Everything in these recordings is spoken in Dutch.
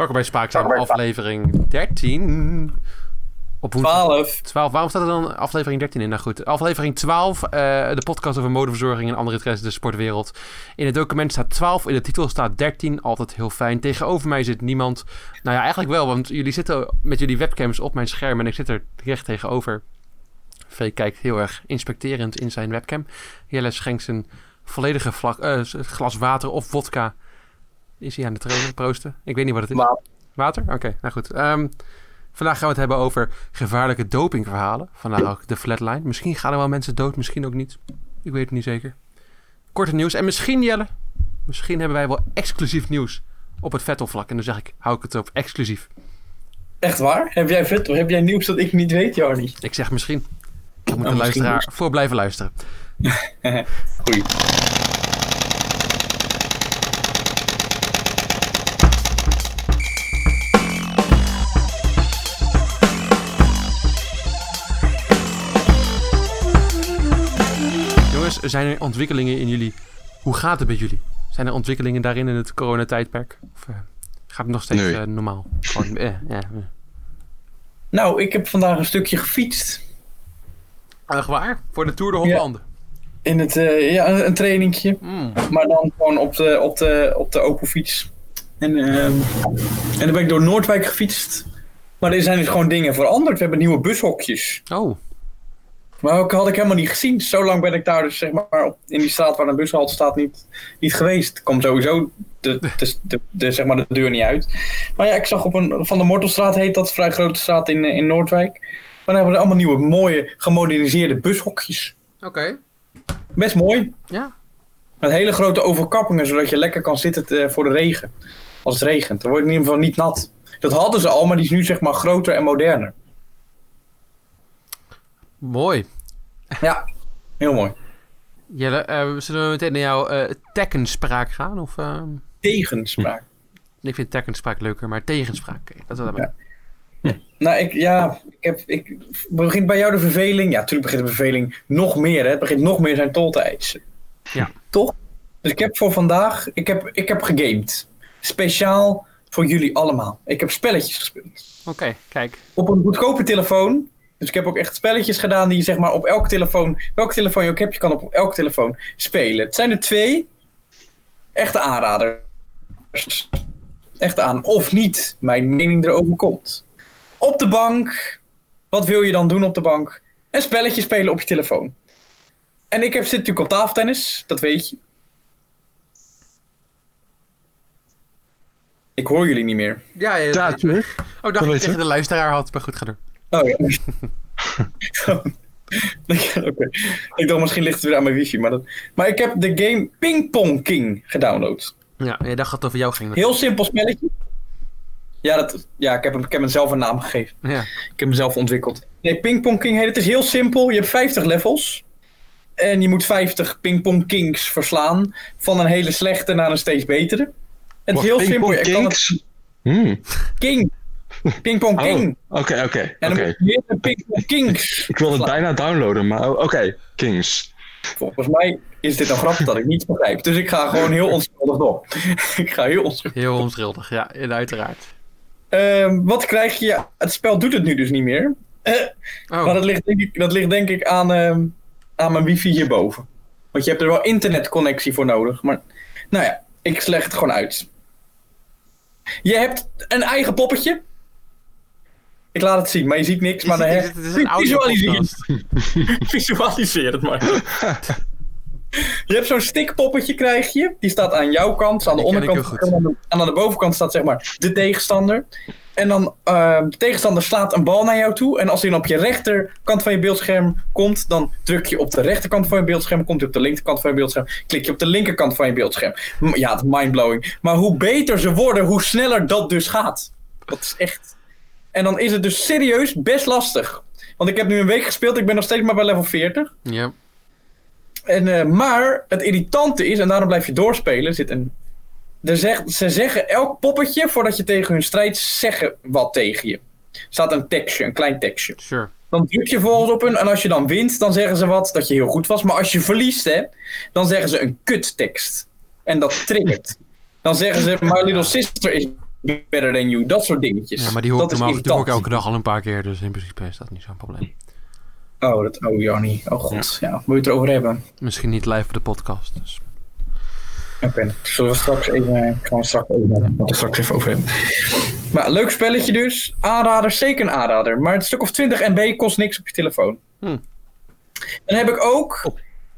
Welkom bij Spaakzaam, aflevering 13. Op 12. 12. Waarom staat er dan aflevering 13 in? Nou goed, aflevering 12, uh, de podcast over modeverzorging en andere interesses in de sportwereld. In het document staat 12, in de titel staat 13, altijd heel fijn. Tegenover mij zit niemand. Nou ja, eigenlijk wel, want jullie zitten met jullie webcams op mijn scherm en ik zit er recht tegenover. V kijkt heel erg inspecterend in zijn webcam. Jelle schenkt zijn volledige vlak, uh, glas water of vodka. Is hij aan het trainen, proosten? Ik weet niet wat het is. Water. Water? Oké, nou goed. Um, vandaag gaan we het hebben over gevaarlijke dopingverhalen. Vandaag ook de flatline. Misschien gaan er wel mensen dood, misschien ook niet. Ik weet het niet zeker. Korte nieuws. En misschien, Jelle, misschien hebben wij wel exclusief nieuws op het Vettel-vlak. En dan zeg ik, hou ik het op exclusief. Echt waar? Heb jij Vettel? Heb jij nieuws dat ik niet weet, Jarny? Ik zeg misschien. Ik moet oh, de luisteraar voor blijven luisteren. Goeie. Zijn er ontwikkelingen in jullie? Hoe gaat het met jullie? Zijn er ontwikkelingen daarin in het coronatijdperk? Of uh, gaat het nog steeds uh, normaal? Gewoon, uh, nou, ik heb vandaag een stukje gefietst. Echt waar? Voor de Tour de Hollande? Ja, in het, ja een trainingje. Mm. Maar dan gewoon op de, op de, op de open fiets. En, ehm, en dan ben ik door Noordwijk gefietst. Maar er zijn dus gewoon dingen veranderd. We hebben nieuwe bushokjes. Oh. Maar ook had ik helemaal niet gezien. Zo lang ben ik daar dus zeg maar op, in die straat waar een bushalte staat niet, niet geweest. Ik kom sowieso de, de, de, de, zeg maar de deur niet uit. Maar ja, ik zag op een, van de Mortelstraat heet dat, vrij grote straat in, in Noordwijk. Maar dan hebben we allemaal nieuwe mooie gemoderniseerde bushokjes. Oké. Best mooi. Ja. Met hele grote overkappingen, zodat je lekker kan zitten voor de regen. Als het regent. Dan word je in ieder geval niet nat. Dat hadden ze al, maar die is nu zeg maar groter en moderner. Mooi. Ja, heel mooi. Jelle, uh, zullen we meteen naar jouw uh, tekkenspraak gaan? Of, uh... Tegenspraak. Ik vind tekkenspraak leuker, maar tegenspraak, dat is wat ja. Hm. Nou, ik, ja, ik heb, ik, begint bij jou de verveling. Ja, natuurlijk begint de verveling nog meer. Hè. Het begint nog meer zijn tol te eisen. Ja. Toch? Dus ik heb voor vandaag, ik heb, ik heb gegamed. Speciaal voor jullie allemaal. Ik heb spelletjes gespeeld. Oké, kijk. Op een goedkope telefoon dus ik heb ook echt spelletjes gedaan die zeg maar op elke telefoon, welke telefoon je ook hebt, je kan op elke telefoon spelen. Het zijn er twee echte aanraders. Echte aan. Of niet, mijn mening erover komt. Op de bank. Wat wil je dan doen op de bank? Een spelletje spelen op je telefoon. En ik heb, zit natuurlijk op tafeltennis, dat weet je. Ik hoor jullie niet meer. Ja, ja. ja. Oh, dacht ik tegen de luisteraar had, maar goed, ga door. Oh ja. Oké. Ik dacht misschien ligt het weer aan mijn wifi. Maar, dat... maar ik heb de game Ping Pong King gedownload. Ja, je dacht dat het over jou ging. Heel simpel spelletje. Ja, dat, ja ik, heb hem, ik heb hem zelf een naam gegeven. Ja. Ik heb hem zelf ontwikkeld. Nee, Ping Pong King heet het. is heel simpel. Je hebt 50 levels. En je moet 50 Ping Pong Kings verslaan. Van een hele slechte naar een steeds betere. Het is heel simpel. Je kan het... Hmm. King. Pingpong oh, King. Oké, oké. En dan moet je Pingpong Kings. Ik wil het bijna downloaden, maar oké, Kings. Volgens mij is dit een grap dat ik niet begrijp. Dus ik ga gewoon heel onschuldig door. ik ga heel onschuldig. Heel onschuldig, ja, uiteraard. Uh, wat krijg je? Het spel doet het nu dus niet meer. Uh, oh. Maar dat ligt, denk ik, dat ligt denk ik aan, uh, aan mijn wifi hierboven. Want je hebt er wel internetconnectie voor nodig. Maar nou ja, ik leg het gewoon uit. Je hebt een eigen poppetje. Ik laat het zien, maar je ziet niks. Maar dan het is een visualiseer. visualiseer het maar. Je hebt zo'n stickpoppetje krijg je. Die staat aan jouw kant, aan de onderkant. En aan de bovenkant staat zeg maar de tegenstander. En dan uh, de tegenstander slaat een bal naar jou toe. En als hij dan op je rechterkant van je beeldscherm komt, dan druk je op de rechterkant van je beeldscherm. Komt hij op de linkerkant van je beeldscherm, klik je op de linkerkant van je beeldscherm. Ja, het is mindblowing. Maar hoe beter ze worden, hoe sneller dat dus gaat. Dat is echt en dan is het dus serieus best lastig. Want ik heb nu een week gespeeld, ik ben nog steeds maar bij level 40. Ja. En, uh, maar het irritante is, en daarom blijf je doorspelen, zit een. Zegt, ze zeggen elk poppetje voordat je tegen hun strijdt, zeggen wat tegen je. Er staat een tekstje, een klein tekstje. Sure. Dan druk je volgens op hun en als je dan wint, dan zeggen ze wat dat je heel goed was. Maar als je verliest, hè, dan zeggen ze een kuttekst. En dat triggert. Dan zeggen ze, My Little Sister is better than you. Dat soort dingetjes. Ja, maar die hoor ik dat is normaal natuurlijk ook elke dag al een paar keer. Dus in principe is dat niet zo'n probleem. Oh, dat, oh Jannie. Oh god. Ja. moet je het erover hebben? Misschien niet live voor de podcast. Dus. Oké, zullen we straks even, gaan we straks over hebben. Wat we straks even over hebben. Maar leuk spelletje dus. Aanrader, zeker een aanrader. Maar het stuk of 20 MB kost niks op je telefoon. Hm. En dan heb ik ook...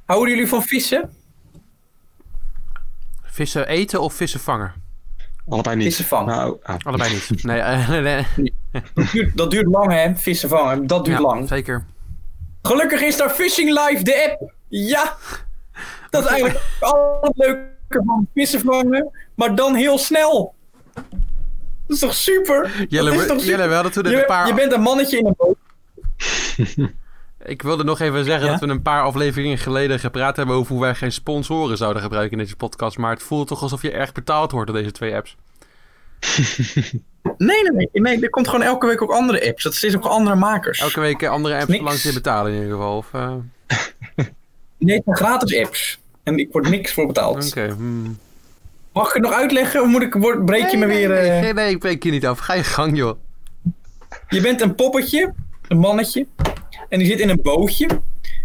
Houden jullie van vissen? Vissen eten of vissen vangen? Allebei niet. Vissen vangen. Nou, ah. Allebei niet. Nee, eh, nee. Dat duurt, dat duurt lang hè, vissen vangen. Dat duurt Ja, lang. Zeker. Gelukkig is daar Fishing Live, de app. Ja! Dat is eigenlijk al het leuke van vissen vangen, maar dan heel snel. Dat is toch super? Jelle, dat is toch we- super? Jelle, we hadden toen je, een paar... je bent een mannetje in een boot. Ik wilde nog even zeggen Ja? dat we een paar afleveringen geleden gepraat hebben over hoe wij geen sponsoren zouden gebruiken in deze podcast. Maar het voelt toch alsof je erg betaald wordt door deze twee apps. Nee, nee. Er komt gewoon elke week ook andere apps. Dat is ook andere makers. Elke week eh, andere apps Niks. langs je betalen in ieder geval. Of, eh, Nee, het zijn gratis apps. En ik word niks voor betaald. Oké. hmm. Mag ik het nog uitleggen? Of moet ik, word, breek je me weer... Nee, eh, nee, nee, ik breek je niet af. Ga je gang, joh. Je bent een poppetje, een mannetje, en die zit in een bootje.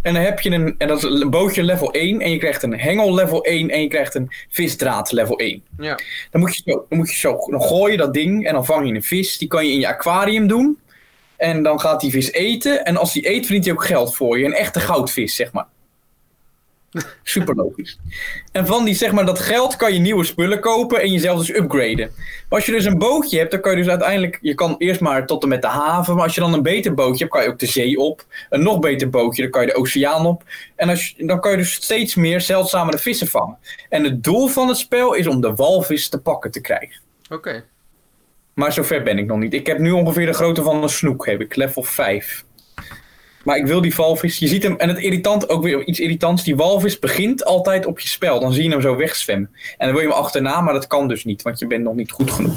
En dan heb je een, en dat is een bootje level 1, en je krijgt een hengel level 1 en je krijgt een visdraad level 1. Ja. Dan moet je zo, dan moet je zo dan gooi je dat ding en dan vang je een vis. Die kan je in je aquarium doen. En dan gaat die vis eten. En als die eet, verdient hij ook geld voor je. Een echte goudvis, zeg maar. Super logisch. En van die, zeg maar, dat geld kan je nieuwe spullen kopen en jezelf dus upgraden. Maar als je dus een bootje hebt, dan kan je dus uiteindelijk... Je kan eerst maar tot en met de haven. Maar als je dan een beter bootje hebt, kan je ook de zee op. Een nog beter bootje, dan kan je de oceaan op. En als je, dan kan je dus steeds meer zeldzamere vissen vangen. En het doel van het spel is om de walvis te pakken te krijgen. Oké. Maar zover ben ik nog niet. Ik heb nu ongeveer de grootte van een snoek, heb ik, level 5. Maar ik wil die walvis, je ziet hem, en het irritant, ook weer iets irritants, die walvis begint altijd op je spel. Dan zie je hem zo wegzwemmen. En dan wil je hem achterna, maar dat kan dus niet, want je bent nog niet goed genoeg.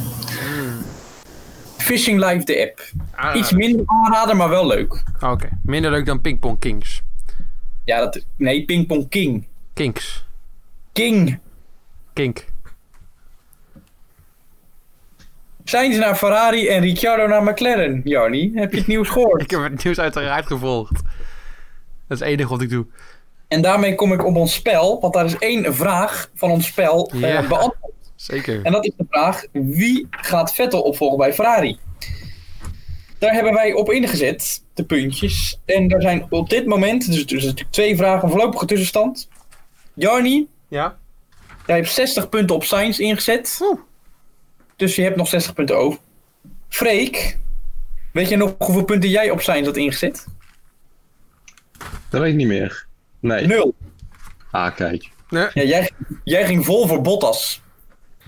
Fishing Live, de app. Ah, Iets minder aanrader, maar wel leuk. Oké. Minder leuk dan Ping Pong Kings. Ja, dat, nee, Ping Pong King. Kinks. King. Kink. Zijn ze naar Ferrari en Ricciardo naar McLaren, Jarni? Heb je het nieuws gehoord? Ik heb het nieuws uiteraard gevolgd. Dat is het enige wat ik doe. En daarmee kom ik op ons spel, want daar is één vraag van ons spel eh, beantwoord. Zeker. En dat is de vraag, wie gaat Vettel opvolgen bij Ferrari? Daar hebben wij op ingezet, de puntjes. En er zijn op dit moment, dus, dus natuurlijk twee vragen, een voorlopige tussenstand. Jarni, Ja? jij hebt 60 punten op Science ingezet. Oeh. Dus je hebt nog 60 punten over. Freek, weet je nog hoeveel punten jij op Science had ingezet? Dat weet ik niet meer. Nee. Nul. Ah, kijk. Nee. Ja, jij, jij ging vol voor Bottas.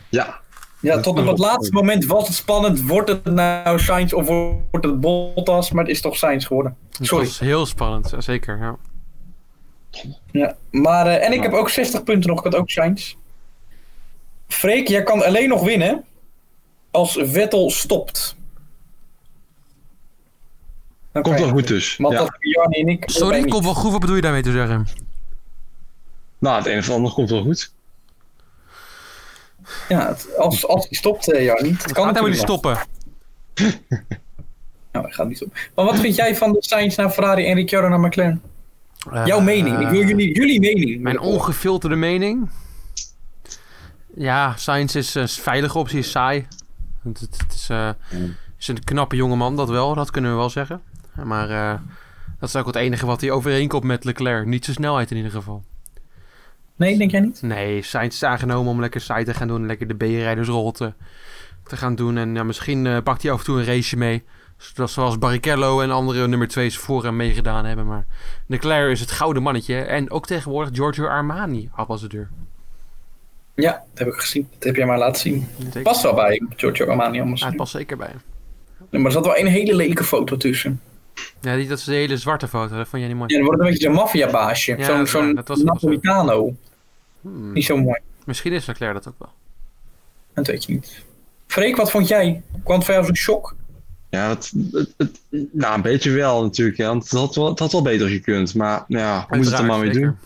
Ja. Ja, tot op het laatste moment was het spannend. Wordt het nou Sainz of wordt het Bottas? Maar het is toch Sainz geworden. Het Sorry. was heel spannend, zeker. Ja. Ja, maar, eh, en ik heb ook 60 punten nog. Ik had ook Sainz. Freek, jij kan alleen nog winnen als Vettel stopt. Dan Komt wel goed dus. Want Ja. dat en ik. Sorry, allebei komt wel goed. Wat bedoel je daarmee te zeggen? Nou, het een of ander komt wel goed. niet. Ja, het- als, als hij stopt, uh, Jannie. Het kan Gaat hij maar niet stoppen. Nou, hij gaat niet stoppen. Maar wat vind jij van de Sainz naar Ferrari en Ricciardo naar McLaren? Jouw Eh, mening. Ik wil jullie, jullie mening. Mijn ongefilterde mening? Ja, Science is een veilige optie, is saai. Het, het, het is, eh, is een knappe jongeman, dat wel, dat kunnen we wel zeggen. Maar eh, dat is ook het enige wat hij overeenkomt met Leclerc. Niet zijn snelheid in ieder geval. Nee, denk jij niet? Nee, Sainz is aangenomen om lekker saai te gaan doen. Lekker de B-rijdersrol te, te gaan doen. En ja, misschien eh, pakt hij af en toe een raceje mee. Zoals- Zoals Barrichello en andere nummer 2's voor hem meegedaan hebben. Maar Leclerc is het gouden mannetje. En ook tegenwoordig Giorgio Armani, ambassadeur. Ja, dat heb ik gezien. Dat heb jij maar laten zien. Past wel bij Giorgio Armani anders. Ja, het past zeker bij hem. Maar er zat wel een hele lelijke foto tussen. Ja, die, dat is de hele zwarte foto. Dat vond jij niet mooi. Ja, dan wordt het een beetje zo'n maffiabaasje. Ja, zo'n het zo. Napolitano. Hmm, Niet zo mooi. Misschien is Leclerc dat ook wel. Dat weet je niet. Freek, wat vond jij? Kwam het voor jou zo'n shock? Ja, het, het, het- nou, een beetje wel natuurlijk. Ja, want het, had wel, het had wel beter gekund. Maar ja, we moeten het er maar mee doen.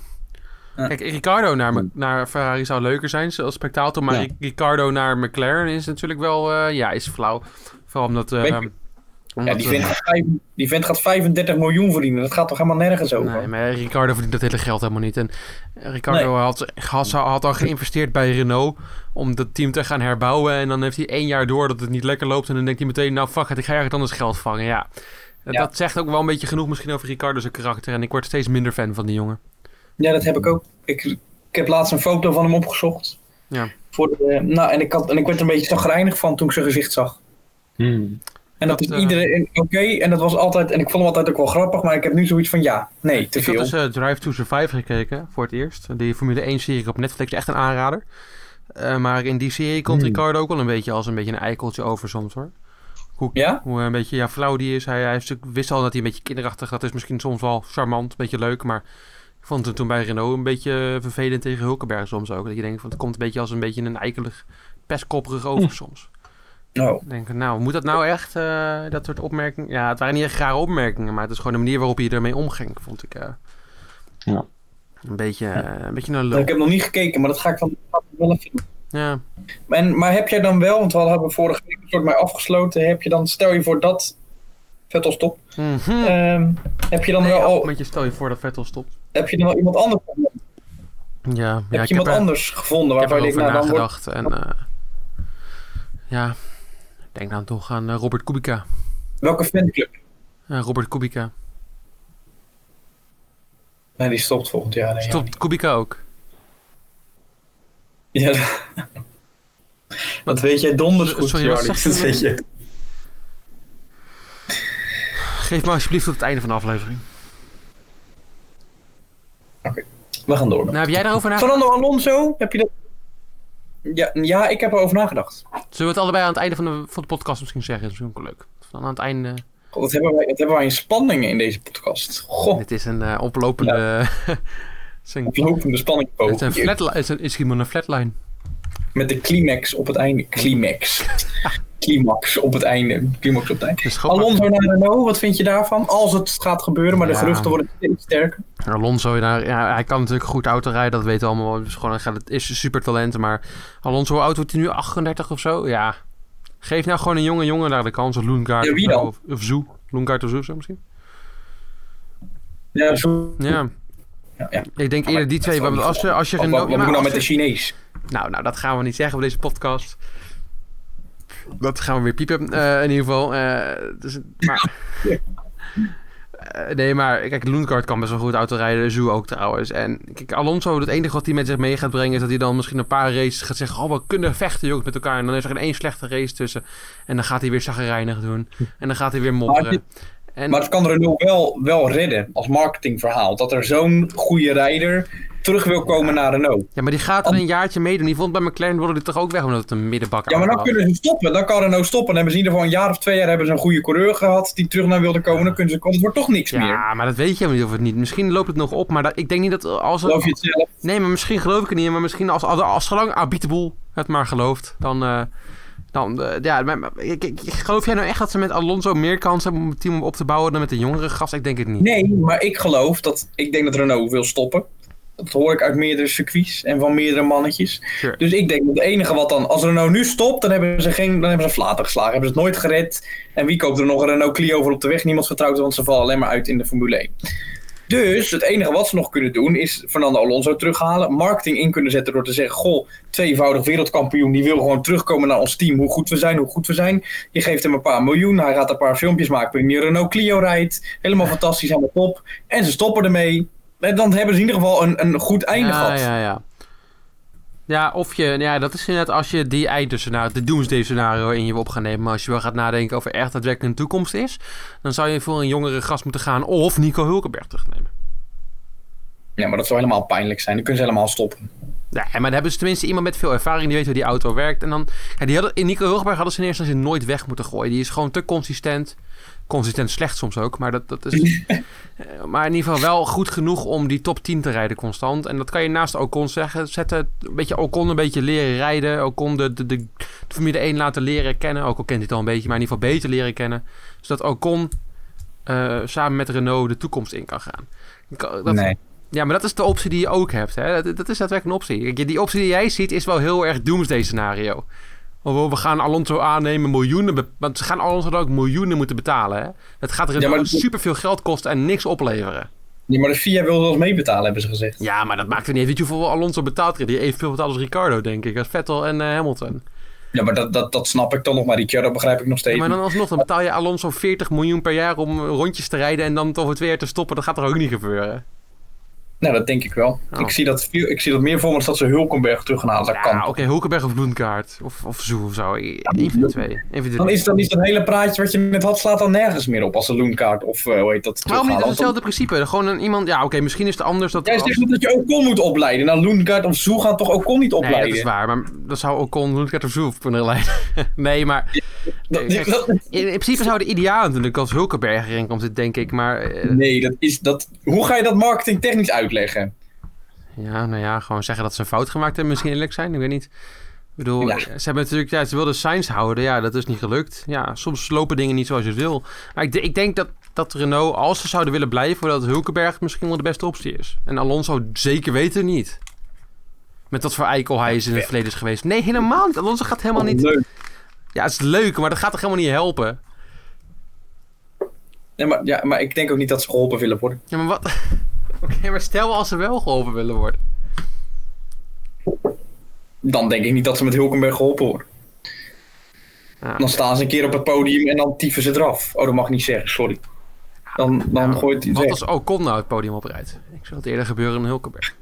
Kijk, Ricardo naar, naar Ferrari zou leuker zijn als spectator. Maar Ricardo naar McLaren is natuurlijk wel... Uh, ja, is flauw. Vooral omdat... Uh, ja, die, vent gaat die vent gaat 35 miljoen verdienen. Dat gaat toch helemaal nergens over? Nee, maar Ricardo verdient dat hele geld helemaal niet. En Ricardo had, had, had al geïnvesteerd bij Renault om dat team te gaan herbouwen. En dan heeft hij één jaar door dat het niet lekker loopt. En dan denkt hij meteen, nou fuck it, ik ga ergens anders geld vangen. Ja. Dat zegt ook wel een beetje genoeg misschien over Ricardo's karakter. En ik word steeds minder fan van die jongen. Ja, dat heb ik ook. Ik, ik heb laatst een foto van hem opgezocht. Ja. Voor de, nou, en ik, had, en ik werd er een beetje zagrijnig van toen ik zijn gezicht zag. Hmm. En dat, is uh, iedereen oké. en dat was altijd, en ik vond hem altijd ook wel grappig, maar ik heb nu zoiets van ja, nee, te ik veel. Ik had dus uh, Drive to Survive gekeken voor het eerst. Die Formule 1 serie op Netflix, echt een aanrader. Uh, maar in die serie komt hmm. Ricardo ook wel een beetje als een beetje een eikeltje over soms hoor. Hoe, ja? hoe een beetje ja, flauw die is. Hij, hij wist al dat hij een beetje kinderachtig Dat is misschien soms wel charmant, een beetje leuk. Maar ik vond het toen bij Renault een beetje vervelend tegen Hulkenberg soms ook. Dat je denkt, van, het komt een beetje als een beetje een eikelig, pestkopperig over hm. soms. Oh. Ik denk, nou, moet dat nou echt, uh, dat soort opmerkingen? Ja, het waren niet echt rare opmerkingen, maar het is gewoon de manier waarop je ermee omging, vond ik. Uh, ja. Een beetje, uh, een beetje een Ik heb nog niet gekeken, maar dat ga ik dan wel even doen. Ja. En, maar heb jij dan wel, want we hadden vorige week een soort mij afgesloten, heb je dan, stel je voor dat Vettel stopt, mm -hmm. um, heb je dan nee, wel al... Met je stel je voor dat Vettel stopt. Heb je dan wel iemand anders gevonden? Ja, heb ja, je iemand heb anders er, gevonden waarvan je denkt, nou wordt... en uh, ja, ik denk dan toch aan uh, Robert Kubica. Welke fanclub? Uh, Robert Kubica. Nee, die stopt volgend jaar. Nee, stopt ja, Kubica ook? Ja, wat weet jij donders goed, Sorry, wat dat weet je. Geef me alsjeblieft tot het einde van de aflevering. Oké, okay. we gaan door. Nou, heb jij daarover nagedacht? Fernando Alonso, heb je dat... Ja, ja, ik heb erover nagedacht. Zullen we het allebei aan het einde van de, van de podcast misschien zeggen? Dat is misschien ook leuk. Dan aan het einde... God, wat hebben wij, wat hebben wij in spanningen in deze podcast. Goh. Dit is een uh, oplopende... Ja. een oplopende spanning. Het is, een flatline, het is, een, is een flatline. Met de climax op het einde. Climax. climax op het einde. Climax op het einde. Alonso naar Renault, wat vind je daarvan? Als het gaat gebeuren, maar de geruchten worden steeds sterker. Alonso, naar, ja, hij kan natuurlijk goed auto rijden, dat weten we allemaal. Het is, gewoon, het is super talent, maar Alonso, hoe oud wordt hij nu? 38 of zo? Ja. Geef nou gewoon een jonge jongen daar de kans. Of Loengaard ja, of, of Zoe. Loengaard of Zoe zo misschien? Ja, zo. Ja. Ja, ja. Ik denk eerder die twee. Want als je, als je Renault... Wat, wat, wat nou met de Chinees? Nou, nou, dat gaan we niet zeggen op deze podcast. Dat gaan we weer piepen, uh, in ieder geval. Uh, dus, maar, uh, nee, maar kijk, Loenkaart kan best wel goed autorijden. Zoe ook trouwens. En kijk, Alonso, het enige wat hij met zich mee gaat brengen... is dat hij dan misschien een paar races gaat zeggen... oh, we kunnen vechten jongens met elkaar. En dan is er één slechte race tussen. En dan gaat hij weer zagrijnig doen. En dan gaat hij weer mopperen. En... Maar het kan Renault wel, wel redden als marketingverhaal. Dat er zo'n goede rijder terug wil komen naar Renault. Ja, maar die gaat er een jaartje meedoen. Die vond bij McLaren wilde dit toch ook weg omdat het een middenbak Ja, maar dan kunnen ze stoppen. Dan kan Renault stoppen. Dan hebben ze in ieder geval een jaar of twee jaar hebben ze een goede coureur gehad die terug naar wilde komen. Dan kunnen ze komen. Het wordt toch niks ja, meer. Ja, maar dat weet je niet of het niet. Misschien loopt het nog op, maar dat, ik denk niet dat als... Geloof je het zelf? Nee, maar misschien geloof ik het niet. Maar misschien als, als, als zolang Abiteboel het maar gelooft, dan... Uh, dan, uh, ja, maar, maar, ik, ik, geloof jij nou echt dat ze met Alonso meer kans hebben om het team op te bouwen dan met de jongere gast? Ik denk het niet. Nee, maar ik geloof dat... Ik denk dat Renault wil stoppen. Dat hoor ik uit meerdere circuits en van meerdere mannetjes. Sure. Dus ik denk dat het enige wat dan... Als Renault nu stopt, dan hebben ze geen... Dan hebben ze flater geslagen. Hebben ze het nooit gered. En wie koopt er nog een Renault Clio voor op de weg? Niemand vertrouwt want ze vallen alleen maar uit in de Formule 1. Dus het enige wat ze nog kunnen doen is Fernando Alonso terughalen. Marketing in kunnen zetten door te zeggen: Goh, tweevoudig wereldkampioen. Die wil gewoon terugkomen naar ons team. Hoe goed we zijn, hoe goed we zijn. Je geeft hem een paar miljoen. Hij gaat een paar filmpjes maken waarin hij Renault Clio rijdt. Helemaal fantastisch aan de top. En ze stoppen ermee. En dan hebben ze in ieder geval een, een goed einde ja, gehad. Ja, ja. Ja, of je, ja, dat is inderdaad als je die eindscenario, de doomsday scenario in je op gaat nemen. Maar als je wel gaat nadenken over echt daadwerkelijk een toekomst is, dan zou je voor een jongere gast moeten gaan of Nico Hulkenberg terugnemen. Ja, maar dat zou helemaal pijnlijk zijn. Dan kunnen ze helemaal stoppen. Ja, maar dan hebben ze tenminste iemand met veel ervaring die weet hoe die auto werkt. En dan, ja, die hadden, in Nico Hulkenberg hadden ze in eerste instantie nooit weg moeten gooien. Die is gewoon te consistent. Consistent slecht soms ook, maar dat, dat is. maar in ieder geval wel goed genoeg om die top 10 te rijden constant. En dat kan je naast Ocon zeggen. Zetten, een beetje Ocon een beetje leren rijden. Ocon de, de, de, de Formule 1 laten leren kennen. Ook al kent hij het al een beetje, maar in ieder geval beter leren kennen. Zodat Ocon uh, samen met Renault de toekomst in kan gaan. Dat, nee. Ja, maar dat is de optie die je ook hebt. Hè? Dat, dat is daadwerkelijk een optie. Die optie die jij ziet is wel heel erg doomsday scenario. We gaan Alonso aannemen miljoenen... Want ze gaan Alonso dan ook miljoenen moeten betalen. Hè? Het gaat er ja, superveel geld kosten en niks opleveren. Ja, maar de FIA wil zelfs meebetalen, hebben ze gezegd. Ja, maar dat maakt er niet uit. Weet je hoeveel Alonso betaalt? Die evenveel betaalt als Ricardo, denk ik. Als Vettel en uh, Hamilton. Ja, maar dat, dat, dat snap ik dan nog. Maar Ricciardo begrijp ik nog steeds. Ja, maar dan alsnog, dan betaal je Alonso 40 miljoen per jaar om rondjes te rijden en dan toch weer twee jaar te stoppen. Dat gaat er ook niet gebeuren. Nou, dat denk ik wel. Oh. Ik, zie dat ik zie dat meer voor me dat ze Hulkenberg terug gaan halen. Ja, oké, okay, Hulkenberg of Bloemkaart. Of, of Zoe of zo. Eén van de twee. Dan is, dan is dat hele praatje wat je net had, slaat dan nergens meer op als een Loenkaart of uh, hoe heet dat? Waarom niet? hetzelfde principe. Gewoon een, iemand, ja oké, misschien is het anders dat... Jij zegt niet dat je Ocon moet opleiden. Nou, Loenkaart of Zoe gaan toch Ocon niet opleiden? Nee, dat is waar. Maar dat zou Ocon, Loenkaart of Zoe kunnen leiden. nee, maar... in, in, principe zou de ideaal natuurlijk als Hulkenberg erin komt, denk ik. Maar... Uh, nee, dat is... Dat, hoe ga je dat marketing technisch uitleggen? Ja, nou ja, gewoon zeggen dat ze een fout gemaakt hebben. Misschien eerlijk zijn, ik weet niet. Ik bedoel, ze hebben natuurlijk, ja, ze wilden signs houden. Ja, dat is niet gelukt. Ja, soms lopen dingen niet zoals je wil. Maar ik, ik denk dat, dat Renault, als ze zouden willen blijven, dat Hulkenberg misschien wel de beste optie is. En Alonso zeker weten niet. Met wat voor eikel hij is in het verleden is geweest. Nee, helemaal niet. Alonso gaat helemaal niet... Leuk. Ja, het is leuk, maar dat gaat toch helemaal niet helpen? Nee, maar, ja, maar ik denk ook niet dat ze geholpen willen worden. Ja, maar wat... Oké, maar stel als ze wel geholpen willen worden. Dan denk ik niet dat ze met Hulkenberg geholpen worden. Ah, dan staan ze een keer op het podium en dan tyfen ze eraf. Oh, dat mag ik niet zeggen, sorry. Dan, dan nou, gooit hij. Wat als Ocon nou het podium oprijdt? Ik zou het eerder gebeuren in Hulkenberg.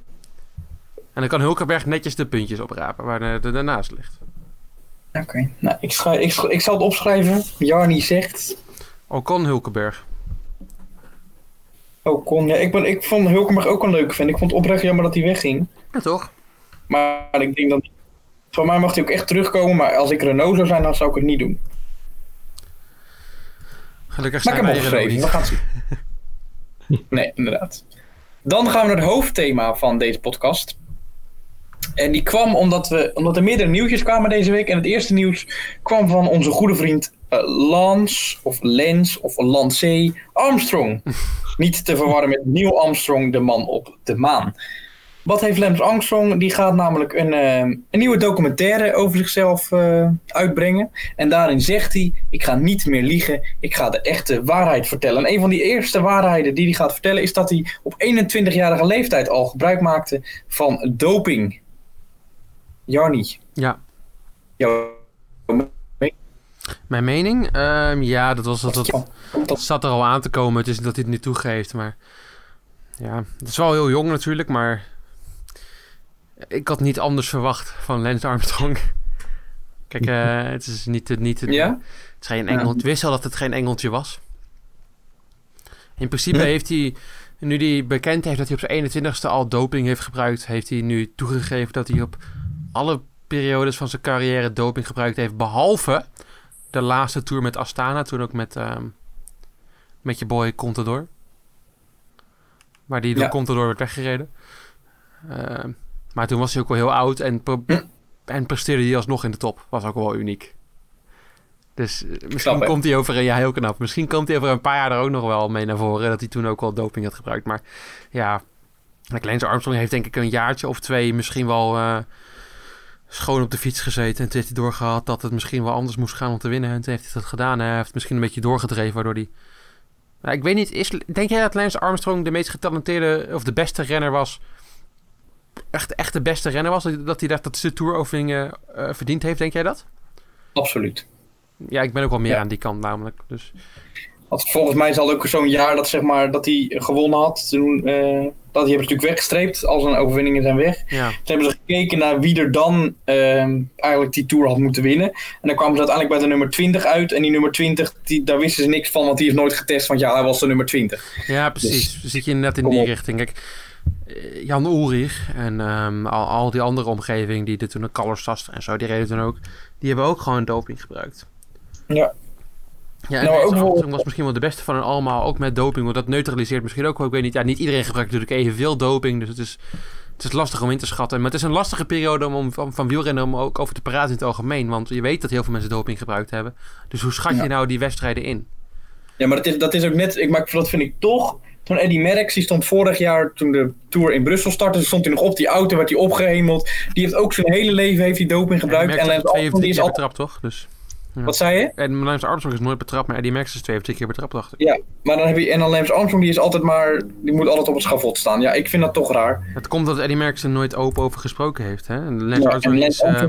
En dan kan Hulkenberg netjes de puntjes oprapen waar de, de daarnaast ligt. Oké, nou, ik, ik, ik zal het opschrijven. Jarni zegt. Ocon Hulkenberg. Ocon, ja, ik, ben, ik vond Hulkenberg ook een leuke vind. Ik vond het oprecht jammer dat hij wegging. Ja, toch? Maar ik denk dat... Voor mij mag hij ook echt terugkomen, maar als ik Renault zou zijn, dan zou ik het niet doen. Gelukkig zijn maar ik heb opgeschreven, we gaan zien. nee, inderdaad. Dan gaan we naar het hoofdthema van deze podcast. En die kwam omdat, we, omdat er meerdere nieuwtjes kwamen deze week. En het eerste nieuws kwam van onze goede vriend uh, Lance, of Lens, of Lance Armstrong. Niet te verwarren met Neil Armstrong, de man op de maan. Wat heeft Lance Armstrong? Die gaat namelijk een, uh, een nieuwe documentaire over zichzelf uh, uitbrengen. En daarin zegt hij: Ik ga niet meer liegen, ik ga de echte waarheid vertellen. En een van die eerste waarheden die hij gaat vertellen is dat hij op 21-jarige leeftijd al gebruik maakte van doping. Jarni. Ja. Jouw mijn mening? Um, ja, dat was dat, dat, dat zat er al aan te komen. Het is dat hij het niet toegeeft, maar ja, het is wel heel jong natuurlijk, maar ik had niet anders verwacht van Lance Armstrong. Kijk, uh, het is niet, niet ja? het is geen Engel. wist wel dat het geen Engeltje was. In principe heeft hij, nu hij bekend heeft dat hij op zijn 21ste al doping heeft gebruikt, heeft hij nu toegegeven dat hij op alle periodes van zijn carrière doping gebruikt heeft, behalve de laatste tour met Astana. Toen ook met, um, met je boy Contador. Waar die door ja. Contador werd weggereden. Uh, maar toen was hij ook wel heel oud en, hm. en presteerde hij alsnog in de top. Was ook wel uniek. Dus uh, misschien komt hij over een jaar heel knap. Misschien komt hij over een paar jaar er ook nog wel mee naar voren. Dat hij toen ook wel doping had gebruikt. Maar ja, Lance Armstrong heeft denk ik een jaartje of twee misschien wel... Uh, schoon op de fiets gezeten. En toen heeft hij doorgehad dat het misschien wel anders moest gaan om te winnen. En toen heeft hij dat gedaan. Hij heeft misschien een beetje doorgedreven, waardoor hij... Nou, ik weet niet, is, denk jij dat Lance Armstrong de meest getalenteerde of de beste renner was? Echt, echt de beste renner was? Dat hij dat, dat de toeroefeningen uh, verdiend heeft, denk jij dat? Absoluut. Ja, ik ben ook wel meer aan die kant namelijk. Dus volgens mij zal ook zo'n jaar dat, zeg maar, dat hij gewonnen had. Toen, uh, dat hij hebben natuurlijk weggestreept. Al zijn overwinningen zijn weg. Ja. Toen hebben ze gekeken naar wie er dan uh, eigenlijk die Tour had moeten winnen. En dan kwamen ze uiteindelijk bij de nummer 20 uit. En die nummer 20, die, daar wisten ze niks van. Want die heeft nooit getest. Want ja, hij was de nummer 20. Ja, precies. Dus, zit je net in die richting. Kijk, eh, Jan Ulrich en um, al, al die andere omgeving die dit toen Colors en zo, die reden toen ook. Die hebben ook gewoon doping gebruikt. Ja. Ja, en nou, ook was misschien wel de beste van hen allemaal, ook met doping. Want dat neutraliseert misschien ook wel. Ik weet niet, ja, niet iedereen gebruikt natuurlijk evenveel doping. Dus het is, het is lastig om in te schatten. Maar het is een lastige periode om, om van wielrennen om ook over te praten in het algemeen. Want je weet dat heel veel mensen doping gebruikt hebben. Dus hoe schat je nou die wedstrijden in? Ja, maar dat is, dat is ook net, ik, maar dat vind ik toch Toen Eddie Merckx, die stond vorig jaar toen de Tour in Brussel startte, stond hij nog op die auto, werd hij opgehemeld. Die heeft ook zijn hele leven heeft hij doping gebruikt. En Lance Armstrong die is al... betrapt, toch? Dus... Wat zei je? En Lance Armstrong is nooit betrapt, maar Eddie Max is twee of drie keer betrapt, dacht ik. Ja, maar dan heb je... En dan Lance Armstrong, die is altijd maar... Die moet altijd op het schavot staan. Ja, ik vind dat toch raar. Het komt dat Eddie Max er nooit open over gesproken heeft, hè? En Lance Armstrong, is, uh,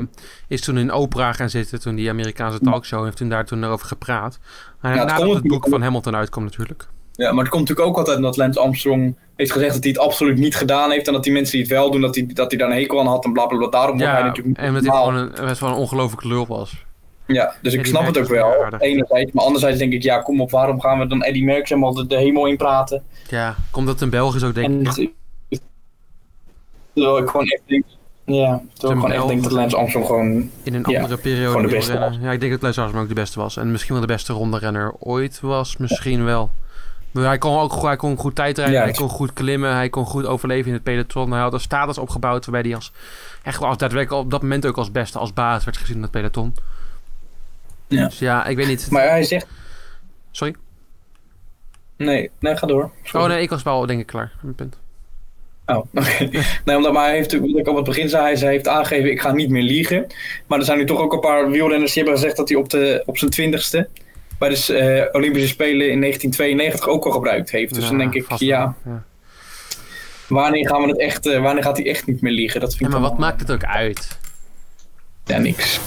is, toen in Oprah gaan zitten, toen die Amerikaanse talkshow, heeft toen daar toen erover gepraat. En ja, nadat het, het boek van Hamilton uitkomt natuurlijk. Ja, maar het komt natuurlijk ook altijd omdat Lance Armstrong heeft gezegd dat hij het absoluut niet gedaan heeft. En dat die mensen die het wel doen, dat hij, dat hij daar een hekel aan had en blablabla. Daarom ja, hij natuurlijk en met hij gewoon een, best wel een ongelooflijke lul was. Ja, dus ik snap het ook wel. Enerzijds, maar anderzijds denk ik, ja, kom op, waarom gaan we dan Eddie Merckx helemaal de, de hemel in praten? Ja, komt dat een Belgisch ook, denk ik. Terwijl ik gewoon echt denk, ja, terwijl ik gewoon echt denk dat Lance Armstrong gewoon... In een andere periode de beste rennen. Ja, ik denk dat Lance Armstrong ook de beste was. En misschien wel de beste ronde renner ooit was, misschien wel. Maar hij kon ook hij kon goed tijdrijden, hij kon goed klimmen, hij kon goed overleven in het peloton. Hij had een status opgebouwd waarbij hij als, echt wel als daadwerkelijk op dat moment ook als beste, als baas werd gezien in het peloton. Ja. Dus ja, ik weet niet. Maar hij zegt... Sorry? Nee, nee, ga door. Oh nee, ik was wel denk ik klaar. Mijn punt. Oh, oké. nee, omdat maar hij heeft, wat ik op het begin zei, hij, heeft aangegeven, ik ga niet meer liegen. Maar er zijn nu toch ook een paar wielrenners die hebben gezegd dat hij op, de, op zijn twintigste bij de uh, Olympische Spelen in 1992 ook al gebruikt heeft. Dus dan denk ik, ja, ja, Wanneer gaan we het echt, uh, wanneer gaat hij echt niet meer liegen? Dat vind ja, maar wat maakt het ook uit? Ja, niks.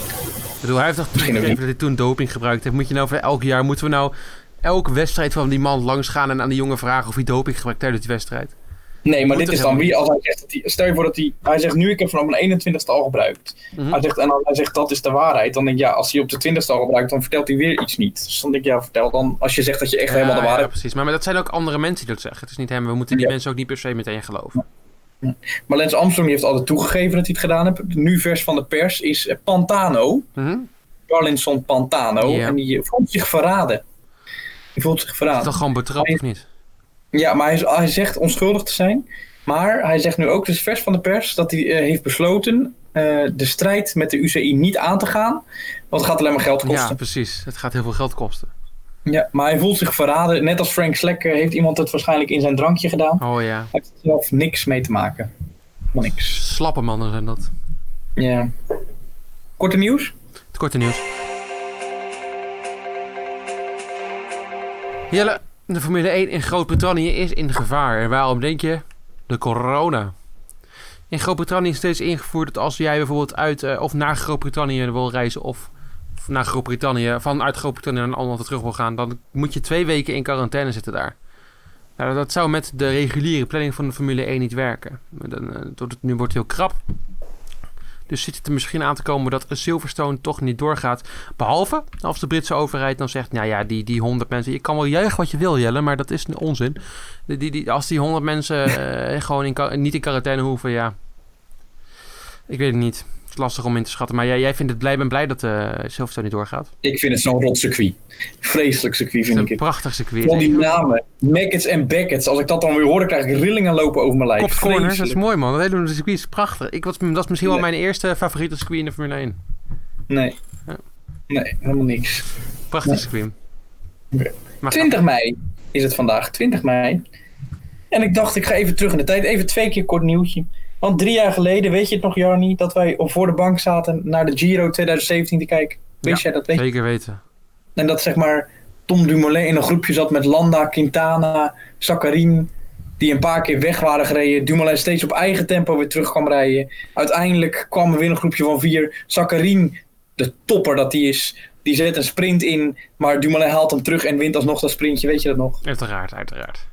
Ik bedoel, hij heeft toch toegegeven dat hij toen doping gebruikt heeft. Moet je nou voor elk jaar, moeten we nou elke wedstrijd van die man langs gaan en aan die jongen vragen of hij doping gebruikt tijdens die wedstrijd? Nee, maar dit is dan wie als hij zegt dat hij. Stel je voor dat hij. Hij zegt nu, ik heb vanaf mijn 21ste al gebruikt. Mhm. hij zegt, en dan hij zegt dat is de waarheid. Dan denk ik, ja, als hij op de 20ste al gebruikt, dan vertelt hij weer iets niet. Dus dan denk ik, ja, vertel dan. Als je zegt dat je echt helemaal de waarheid. Ja, precies. Maar, maar, dat zijn ook andere mensen die dat zeggen. Het is niet hem. We moeten die mensen ook niet per se meteen geloven. Maar Lance Armstrong heeft altijd toegegeven dat hij het gedaan heeft. Nu vers van de pers is eh, Pantano. Mm Darlinson Pantano. En die voelt zich verraden. Die voelt zich verraden. Is dat gewoon betrapt of niet? Ja, maar hij, hij, zegt onschuldig te zijn. Maar hij zegt nu ook, dus vers van de pers, dat hij uh, heeft besloten uh, de strijd met de UCI niet aan te gaan. Want het gaat alleen maar geld kosten. Ja, precies. Het gaat heel veel geld kosten. Ja, maar hij voelt zich verraden. Net als Frank Slek heeft iemand het waarschijnlijk in zijn drankje gedaan. Oh ja. Hij heeft er zelf niks mee te maken. Niks. Slappe mannen zijn dat. Ja. Korte nieuws? Het korte nieuws. Jelle, de Formule 1 in Groot-Brittannië is in gevaar. En waarom denk je? De corona. In Groot-Brittannië is steeds ingevoerd dat als jij bijvoorbeeld uit uh, of naar Groot-Brittannië wil reizen of naar Groot-Brittannië, vanuit Groot-Brittannië naar een ander terug wil gaan, dan moet je twee weken in quarantaine zitten daar. Nou, dat zou met de reguliere planning van de Formule 1 niet werken. Dan, uh, het, nu wordt het heel krap. Dus zit het er misschien aan te komen dat een Silverstone toch niet doorgaat. Behalve als de Britse overheid dan zegt: Nou ja, die, die 100 mensen. Je kan wel juichen wat je wil, Jelle, maar dat is een onzin. Die, die, die als die 100 mensen uh, gewoon in, niet in quarantaine hoeven, ja. Ik weet het niet lastig om in te schatten. Maar jij, jij vindt het blij, ben blij dat uh, Silverstone niet doorgaat. Ik vind het zo'n rot circuit. Vreselijk circuit vind ik. Een prachtig circuit. Van die namen. Mackets en Beckett's. Als ik dat dan weer hoor, dan krijg ik rillingen lopen over mijn lijf. Corner, dat is mooi man. Dat hele circuit is prachtig. Ik was, dat is misschien wel mijn eerste favoriete circuit in de Formule 1. Nee. Ja. Nee, helemaal niks. Prachtig nee. circuit. Okay. 20 mei is het vandaag. 20 mei. En ik dacht, ik ga even terug in de tijd. Even twee keer kort nieuwtje. Want drie jaar geleden, weet je het nog, Jarni, dat wij voor de bank zaten naar de Giro 2017 te kijken. Wist jij dat? Weet zeker weten. En dat zeg maar Tom Dumoulin in een groepje zat met Landa, Quintana, Sakharin, die een paar keer weg waren gereden. Dumoulin steeds op eigen tempo weer terug kwam rijden. Uiteindelijk kwam er weer een groepje van vier. Sakharin, de topper dat hij is, die zet een sprint in, maar Dumoulin haalt hem terug en wint alsnog dat sprintje. Weet je dat nog? Uiteraard, uiteraard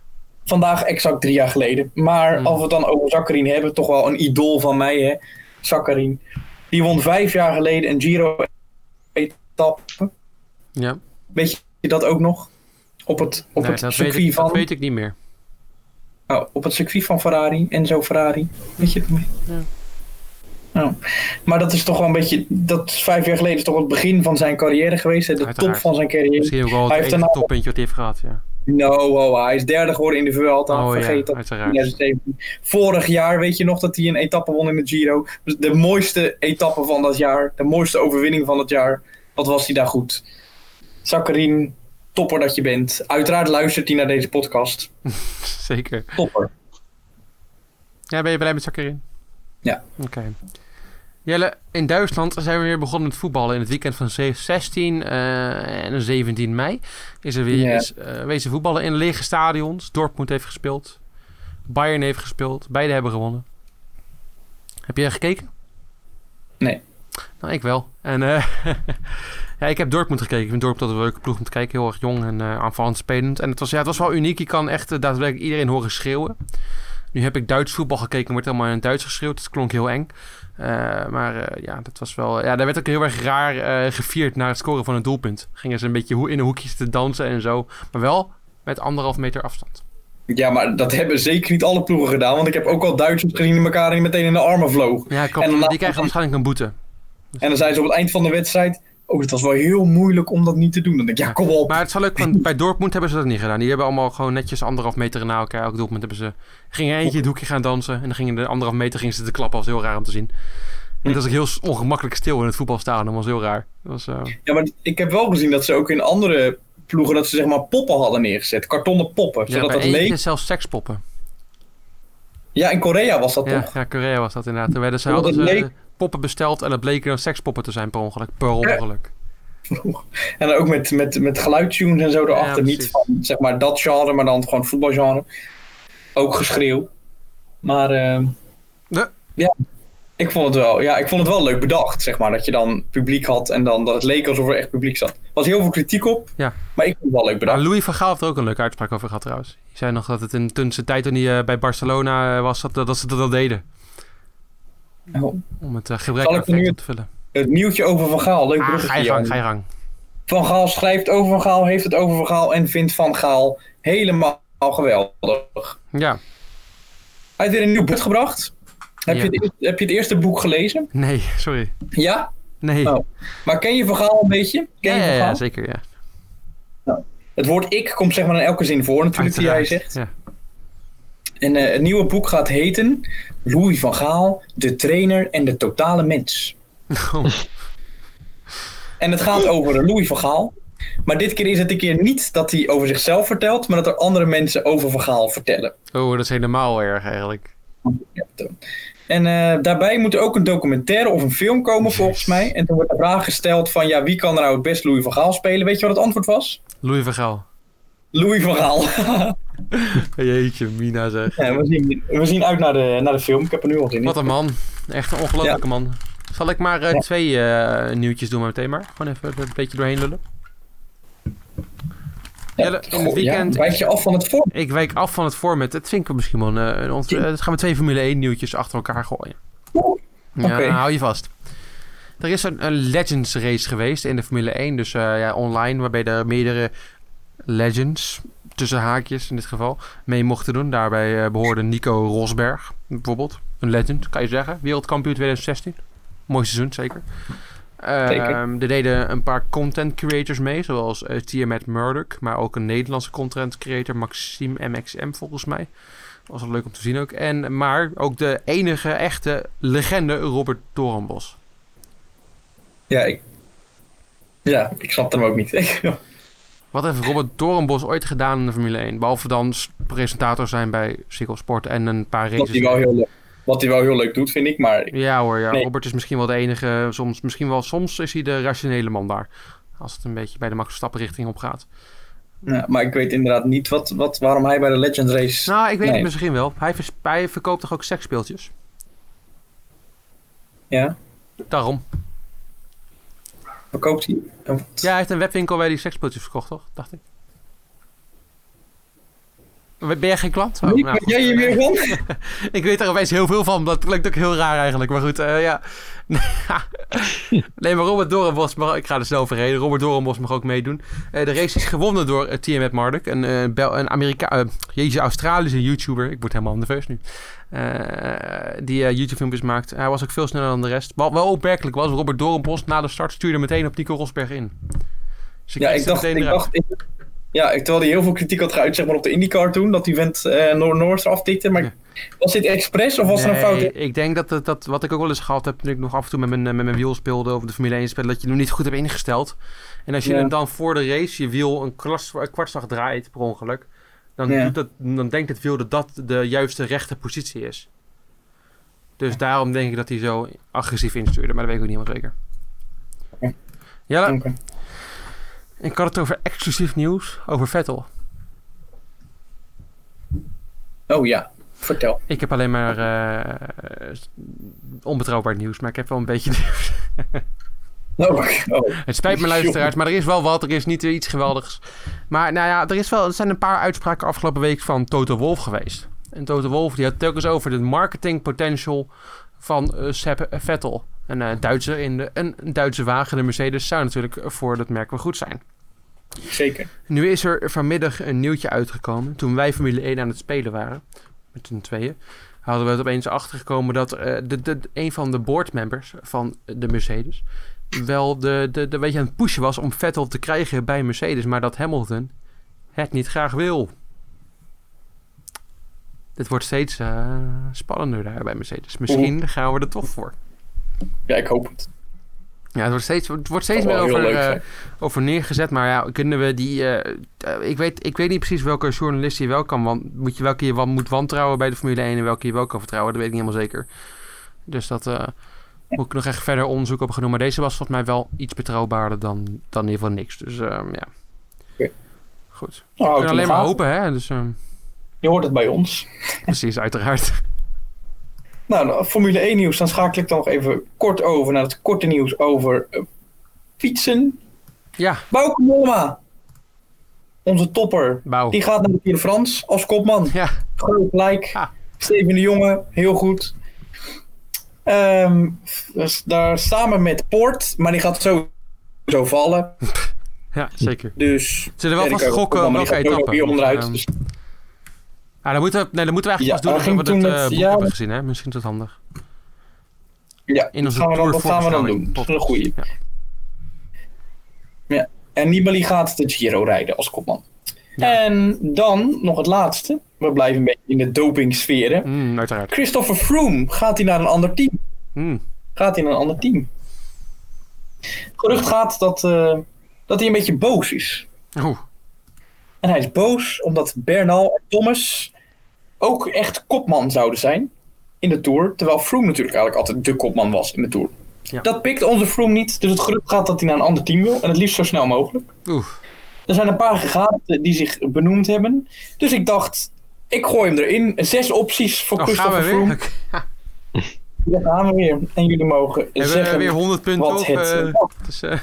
vandaag exact drie jaar geleden. Maar mm. als we het dan over Zakkarin hebben, toch wel een idool van mij, hè. Zakkarin. Die won vijf jaar geleden een Giro-etappe. Ja. Weet je dat ook nog? Op het, op het circuit weet ik, van... Dat weet ik niet meer. Oh, op het circuit van Ferrari, Enzo Ferrari. Weet je het nog? Ja. Oh. Maar dat is toch wel een beetje, dat is vijf jaar geleden is toch het begin van zijn carrière geweest, hè? de top van zijn carrière. Misschien ook wel het hij toppuntje wat hij heeft gehad, ja. No, oh, hij is derde geworden in de Vuelta. Oh, Vergeet ja, dat. Vorig jaar weet je nog dat hij een etappe won in de Giro. De mooiste etappe van dat jaar. De mooiste overwinning van het jaar. Wat was hij daar goed. Sakharin, topper dat je bent. Uiteraard luistert hij naar deze podcast. Zeker. Topper. Ja, ben je blij met Zakkerin? Ja. Oké. Jelle, in Duitsland zijn we weer begonnen met voetballen. In het weekend van 16 uh, en 17 mei is er weer yeah. is, uh, wezen voetballen in lege stadions. Dortmund heeft gespeeld. Bayern heeft gespeeld. Beide hebben gewonnen. Heb je gekeken? Nee. Nou, ik wel. En uh, ja, ik heb Dortmund gekeken. Ik vind Dortmund een leuke ploeg om te kijken. Heel erg jong en aanvallend spelend. En het was, ja, het was wel uniek. Je kan echt daadwerkelijk iedereen horen schreeuwen. Nu heb ik Duits voetbal gekeken. wordt helemaal in het Duits geschreeuwd. Het klonk heel eng. maar ja, dat was wel... Ja, daar werd ook heel erg raar gevierd na het scoren van een doelpunt. Gingen ze een beetje in een hoekje te dansen en zo. Maar wel met anderhalf meter afstand. Ja, maar dat hebben zeker niet alle ploegen gedaan. Want ik heb ook al Duitsers gezien die elkaar meteen in de armen vloog. Ja, klopt. En die krijgen waarschijnlijk een boete. En dan zijn ze op het eind van de wedstrijd... Oh, het was wel heel moeilijk om dat niet te doen. Dan denk ik, ja, kom op. Maar het is wel leuk, want bij Dortmund hebben ze dat niet gedaan. Die hebben allemaal gewoon netjes anderhalf meter na elkaar. Elk doelpunt hebben ze... Gingen eentje het hoekje gaan dansen. En dan gingen de anderhalf meter gingen ze te klappen. Dat was heel raar om te zien. En dat was ook heel ongemakkelijk stil in het voetbalstaan. Dat was heel raar. Dat was, uh... Ja, maar ik heb wel gezien dat ze ook in andere ploegen dat ze zeg maar poppen hadden neergezet. Kartonnen poppen. Ja, zodat bij dat leek. zelfs sekspoppen. Ja, in Korea was dat ja, toch? Ja, Korea was dat inderdaad. Toen werden ze, hadden ze leek... poppen besteld en dat bleken dan sekspoppen te zijn per ongeluk. Per ongeluk. En dan ook met, met, met geluidstunes en zo erachter. Ja, niet van zeg maar dat genre, maar dan gewoon het voetbalgenre. Ook geschreeuw. Maar uh, de... ja, ik vond, het wel, ja, ik vond het wel leuk bedacht, zeg maar. Dat je dan publiek had en dan dat het leek alsof er echt publiek zat. Er was heel veel kritiek op, ja. maar ik vond het wel leuk bedacht. Maar Louis van Gaal heeft er ook een leuke uitspraak over gehad trouwens. Hij zei nog dat het in zijn tijd toen hij uh, bij Barcelona was, dat, dat ze dat al deden. Oh. Om het uh, gebrek aan te vullen. Het nieuwtje over Van Gaal, leuk ah, Ga je gang, ga je gang. Van Gaal schrijft over Van Gaal, heeft het over Van Gaal en vindt Van Gaal helemaal geweldig. Ja. Hij heeft weer een nieuw boek gebracht. Heb, ja. je het, heb je het eerste boek gelezen? Nee, sorry. Ja? Nee. Oh. Maar ken je Vergaal een beetje? Ken ja, je ja, zeker, ja. Nou, het woord ik komt zeg maar in elke zin voor natuurlijk die hij zegt. Ja. En uh, het nieuwe boek gaat heten Louis van Gaal, de trainer en de totale mens. Oh. En het gaat over Louis van Gaal. Maar dit keer is het een keer niet dat hij over zichzelf vertelt, maar dat er andere mensen over Van Gaal vertellen. Oh, dat is helemaal erg eigenlijk. En uh, daarbij moet er ook een documentaire of een film komen volgens mij. En toen wordt de vraag gesteld van ja, wie kan er nou het best Louis van Gaal spelen? Weet je wat het antwoord was? Louis van Gaal. Louis van Gaal. Jeetje, Mina zeg. Ja, we, zien, we zien uit naar de, naar de film. Ik heb er nu al zin in. Wat een man. Echt een ongelofelijke ja. man. Zal ik maar uh, ja. twee uh, nieuwtjes doen maar meteen maar? Gewoon even een beetje doorheen lullen. Ja, in het weekend. Ja, wijk je af van het format? Ik wijk af van het format. Dat vind ik misschien wel. Uh, ons, uh, gaan we twee Formule 1 nieuwtjes achter elkaar gooien. Oh, ja, okay. hou je vast. Er is een, een, Legends race geweest in de Formule 1. Dus uh, ja, online. Waarbij er meerdere Legends, tussen haakjes in dit geval, mee mochten doen. Daarbij behoorde Nico Rosberg bijvoorbeeld. Een legend, kan je zeggen. Wereldkampioen 2016. Mooi seizoen, zeker. Uh, er deden een paar content creators mee, zoals uh, Tiamat Murdoch, maar ook een Nederlandse content creator, Maxime MXM volgens mij. Was wel leuk om te zien ook. En, maar ook de enige echte legende Robert Doornbos. Ja, ik, ja, ik snap hem ook niet. Wat heeft Robert Doornbos ooit gedaan in de Formule 1? Behalve dan presentator zijn bij Cycle Sport en een paar races. Dat hij wel heel leuk. Wat hij wel heel leuk doet, vind ik. Maar ja hoor, ja. Nee. Robert is misschien wel de enige. Soms, misschien wel, soms is hij de rationele man daar. Als het een beetje bij de Max Verstappen richting op gaat. Ja, maar ik weet inderdaad niet wat, wat, waarom hij bij de Legends Race... Nou, ik weet nee. het misschien wel. Hij, vers, hij verkoopt toch ook seksspeeltjes? Ja. Daarom. Verkoopt hij? Ja, hij heeft een webwinkel waar hij seksspeeltjes verkocht, toch? Dacht ik. Ben jij geen klant? Oh, nou, jij hier weer van? ik weet er opeens heel veel van. Dat klinkt ook heel raar eigenlijk. Maar goed, uh, ja. nee, maar Robert Dorenbos mag... Ik ga er snel overheen. Robert Dorenbos mag ook meedoen. Uh, de race is gewonnen door uh, TMF Marduk. Een, een Amerika... jeetje, Australische YouTuber. Ik word helemaal nerveus nu. Die YouTube-filmpjes maakt. Hij was ook veel sneller dan de rest. Wat wel opmerkelijk was, Robert Dorenbos na de start stuurde meteen op Nico Rosberg in. Dus ik ja, ik dacht, ik dacht, Ja, terwijl hij heel veel kritiek had geuit zeg maar, op de IndyCar toen, dat die vent uh, Noor Norris eraf tikte. Maar was dit expres of was er een fout? Ik denk dat, dat, dat wat ik ook wel eens gehad heb toen ik nog af en toe met mijn, met mijn wiel speelde of de Formule 1 speelde, dat je hem niet goed hebt ingesteld. En als je hem dan voor de race je wiel een, klas, een kwartslag draait per ongeluk, dan, doet dat, dan denkt het wiel dat dat de juiste rechte positie is. Dus daarom denk ik dat hij zo agressief instuurde, maar dat weet ik ook niet helemaal zeker. Ja, okay. ik had het over exclusief nieuws over Vettel. Oh ja, vertel. Ik heb alleen maar uh, onbetrouwbaar nieuws, maar ik heb wel een beetje nieuws. Oh, oh. Het spijt me luisteraars, maar er is wel wat. Er is niet iets geweldigs. Maar nou ja, er, is wel, er zijn een paar uitspraken afgelopen week van Toto Wolf geweest. En Toto Wolf die had telkens over de marketing potential van uh, Sepp Vettel. Een, uh, Duitse in de, een, een Duitse wagen, de Mercedes, zou natuurlijk voor dat merk wel goed zijn. Zeker. Nu is er vanmiddag een nieuwtje uitgekomen. Toen wij Formule 1 aan het spelen waren, met z'n tweeën, hadden we het opeens achtergekomen dat uh, de, de, een van de boardmembers van de Mercedes wel de, de, de beetje aan het pushen was om Vettel te krijgen bij Mercedes, maar dat Hamilton het niet graag wil. Dit wordt steeds uh, spannender daar bij Mercedes. Misschien gaan we er toch voor. Ja, ik hoop het. Ja, het wordt steeds, het wordt steeds meer over, uh, over neergezet. Maar ja, kunnen we die... Uh, ik, weet, ik weet niet precies welke journalist je wel kan... Want moet je welke je moet wantrouwen bij de Formule 1... en welke je wel kan vertrouwen. Dat weet ik niet helemaal zeker. Dus dat moet ik nog echt verder onderzoek op genoemd. Maar deze was volgens mij wel iets betrouwbaarder dan, dan in ieder geval niks. Dus um, ja. Okay. Goed. Nou, we kunnen alleen maar hopen, hè. Dus, um... Je hoort het bij ons. Precies, uiteraard. Nou, Formule 1 nieuws. Dan schakel ik dan nog even kort over naar het korte nieuws over uh, fietsen. Ja. Bauke Mollema. Onze topper. Bouw. Die gaat naar de Tour de France als kopman. Ja. Groot gelijk. Ah. Steven de Jonge, heel goed. Um, dus daar samen met Poort, maar die gaat sowieso vallen. ja, zeker. Dus. Ze er wel vast gokken welke etappe. Hier onderuit. Um, dus. ah, dan, moeten we, nee, dan moeten we eigenlijk ja, pas doen dat we het uh, ja, hebben gezien. Hè? Misschien is dat handig. Ja, In onze gaan we dan, dat gaan we dan doen. Dat is een goeie. Ja. ja. En Nibali gaat de Giro rijden als kopman. En dan nog het laatste. We blijven een beetje in de dopingsferen. Mm, uiteraard. Christopher Froome, gaat hij naar een ander team? Mm. Gaat hij naar een ander team? Gerucht gaat dat, uh, dat hij een beetje boos is. Oh. En hij is boos omdat Bernal en Thomas ook echt kopman zouden zijn in de Tour. Terwijl Froome natuurlijk eigenlijk altijd de kopman was in de Tour. Ja. Dat pikt onze Froome niet. Dus het gerucht gaat dat hij naar een ander team wil. En het liefst zo snel mogelijk. Oeh. Er zijn een paar gegaan die zich benoemd hebben. Dus ik dacht, ik gooi hem erin. Zes opties voor oh, Christopher Froome. Daar gaan we weer. En jullie mogen Hebben zeggen we weer 100 punten wat het... Uh, dus, uh...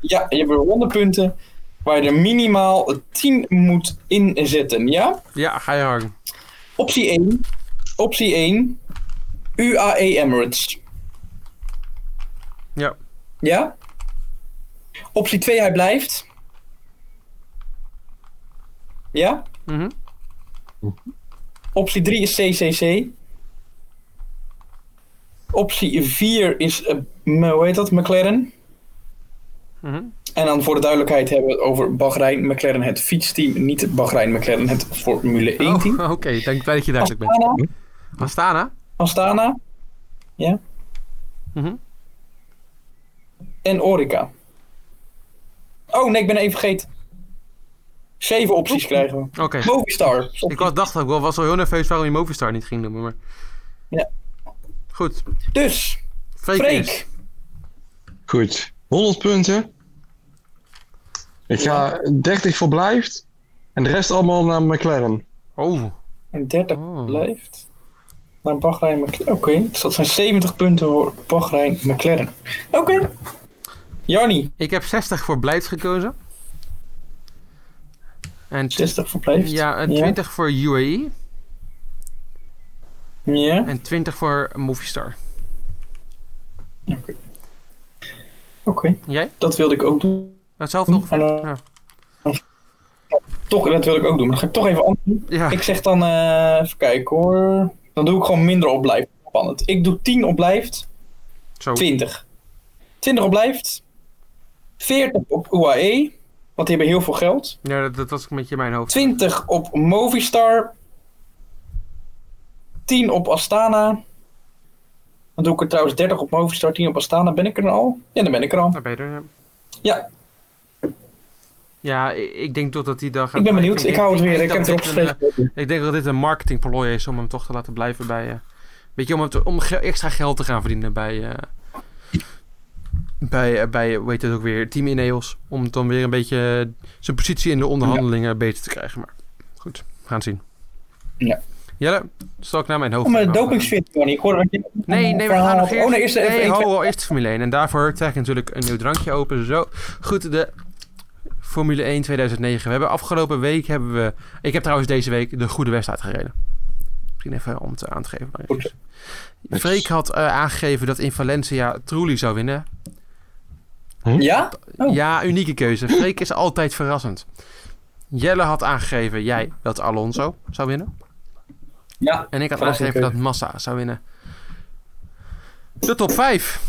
Ja, je hebt weer 100 punten. Waar je er minimaal 10 moet inzetten, ja? Ja, ga je hangen. Optie 1. Optie 1. UAE Emirates. Ja. Ja? Optie 2, hij blijft. Ja? Mhm. Optie 3 is CCC. Optie 4 is, uh, hoe heet dat, McLaren. Mm En dan voor de duidelijkheid hebben we het over Bahrein McLaren, het fietsteam. Niet Bahrein McLaren, het Formule 1 team. Oh, Oké, okay. ik denk dat je duidelijk Astana. bent. Astana? Astana. Ja. Mm En Orica. Oh nee, ik ben even vergeten. Zeven opties krijgen we. Oké. Movistar. Ik was, dacht, ik was wel heel nerveus waarom je Movistar niet ging noemen. Maar... Ja. Goed. Dus, Freek. Goed. 100 punten. Ik ga 30 voor blijft. En de rest allemaal naar McLaren. Oh. En 30 oh. blijft. Naar Bahrein McLaren. Oké, okay. dus dat zijn 70 punten voor Bahrein McLaren. Oké. Okay. Jarni. Ik heb 60 voor blijft gekozen. En 60 voor. Ja, en 20 ja. voor UAE. Ja. En 20 voor Movistar. Oké. Okay. Oké. Jij? Dat wilde ik ook doen. Hetzelfde nog? En, uh, ja. Toch, dat wil ik ook doen. Maar dan ga ik toch even anders doen. Ja. Ik zeg dan, uh, even kijken hoor. Dan doe ik gewoon minder op blijft. Spannend. Ik doe 10 op blijft. Zo. 20. 20 op blijft. 40 op UAE. Want die hebben heel veel geld. Ja, dat, dat was een beetje mijn hoofd. 20 op Movistar. 10 op Astana. Dan doe ik er trouwens 30 op Movistar, 10 op Astana. Ben ik er al? Ja, dan ben ik er al. Daar ben je er, ja. Ja, Ja, ik denk toch dat die dag... ik ben benieuwd. Ik hou het weer. Ik heb erop een, eh. Ik denk dat dit een marketingplooi is om hem toch te laten blijven bij... eh weet je, om, te- om ge- extra geld te gaan verdienen bij... eh bij, eh, bij, hoe heet het ook weer, Team Ineos. Om dan weer een beetje zijn positie in de onderhandelingen beter te krijgen. Maar goed, we gaan het zien. Ja. Jelle, stel ik naar mijn hoofd. Oh, maar de dopingsfeer, Johnny. Ik hoorde dat je... Nee, nee, we gaan nog had. eerst... Oh, nee, eerst de nee, F1. ho, ho, eerst Formule 1. En daarvoor trek ik natuurlijk een nieuw drankje open. Zo. Goed, de Formule 1 2009. We hebben afgelopen week hebben we... Ik heb trouwens deze week de Goede West uitgereden. Misschien even om het aan te geven. maar. Freek had eh, aangegeven dat in Valencia Trulli zou winnen. Ja? Oh. Ja, unieke keuze. Freek is altijd verrassend. Jelle had aangegeven, jij, dat Alonso zou winnen. Ja. En ik had aangegeven dat Massa zou winnen. De top 5.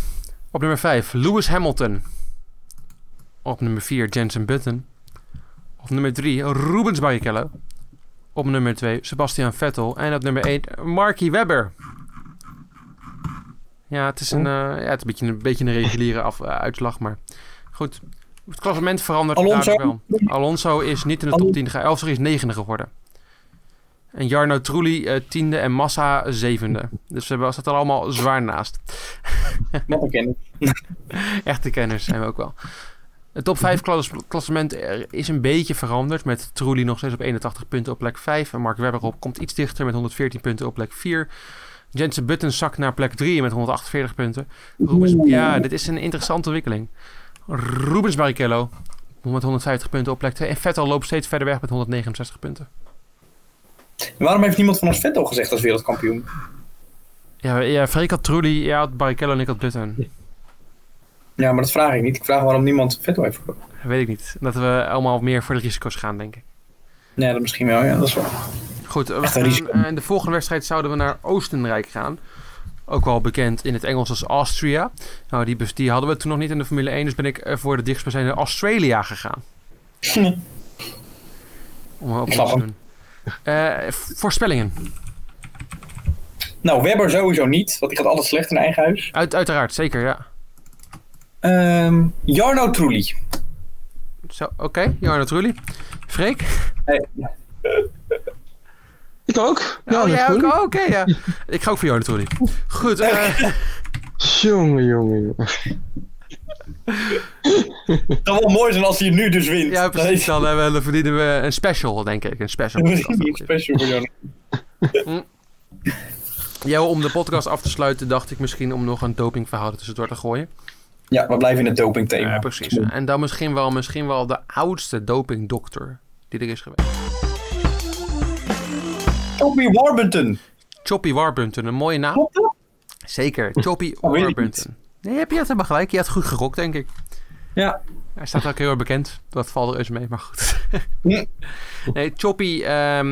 Op nummer 5, Lewis Hamilton. Op nummer 4, Jensen Button. Op nummer 3, Rubens Barrichello. Op nummer 2, Sebastian Vettel. En op nummer 1, Marky Webber. Ja, het is een, eh, ja, het is een, beetje, een beetje een reguliere af, eh, uitslag, maar goed. Het klassement verandert Alonso? wel. Alonso is niet in de top 10 gegaan. Of sorry, is negende geworden. En Jarno Trulli eh, tiende en Massa zevende. Dus we hebben- zaten er allemaal zwaar naast. Een kennis. Echte kenners zijn we ook wel. Het top 5 klas klassement is een beetje veranderd. Met Trulli nog steeds op 81 punten op plek 5. En Mark Webber op komt iets dichter met 114 punten op plek 4. Jensen Button zakt naar plek 3 met 148 punten. Rubens, ja, dit is een interessante ontwikkeling. Rubens Barrichello met 150 punten op plek 2. En Vettel loopt steeds verder weg met 169 punten. Waarom heeft niemand van ons Vettel gezegd als wereldkampioen? Ja, ja Freek had Trulli, ja, had Barrichello en ik had Button. Ja, maar dat vraag ik niet. Ik vraag waarom niemand Vettel heeft gekozen. Weet ik niet. Dat we allemaal meer voor de risico's gaan, denk ik. Nee, dat misschien wel. Ja, dat is wel. Goed, we gaan, risico. eh, in de volgende wedstrijd zouden we naar Oostenrijk gaan. Ook wel bekend in het Engels als Austria. Nou, die, die hadden we toen nog niet in de Formule 1, dus ben ik eh, voor de dichtstbijzijnde Australia gegaan. Om op Ik te doen. Eh, voorspellingen. Nou, Webber sowieso niet, want die gaat altijd slecht in eigen huis. Uit, uiteraard, zeker, ja. Ehm Jarno Trulli. Zo, oké. Jarno Trulli. Freek? Nee, Ik ook. Ja, oh, dat ook, oké, ja. Ik ga ook voor Jarno Trulli. Goed, eh, Jongen, jongen, jongen. Het zou wel mooi zijn als hij nu dus wint. ja, precies. Dan, dan verdienen we een special, denk ik. Een special. Dat een special voor Jarno. Ja, om de podcast af te sluiten dacht ik misschien om nog een dopingverhaal tussendoor te gooien. Ja, we blijven in het dopingthema. Ja, precies. En dan misschien wel, misschien wel de oudste dopingdokter die er is geweest. Toby Warburton. Choppy Warburton, een mooie naam. Zeker, Choppy Oh, Warburton. Nee, heb je het helemaal gelijk. Je had goed gerokt, denk ik. Ja. Hij staat ook heel erg bekend. Dat valt er eens mee, maar goed. Hm. nee, Choppy... ehm,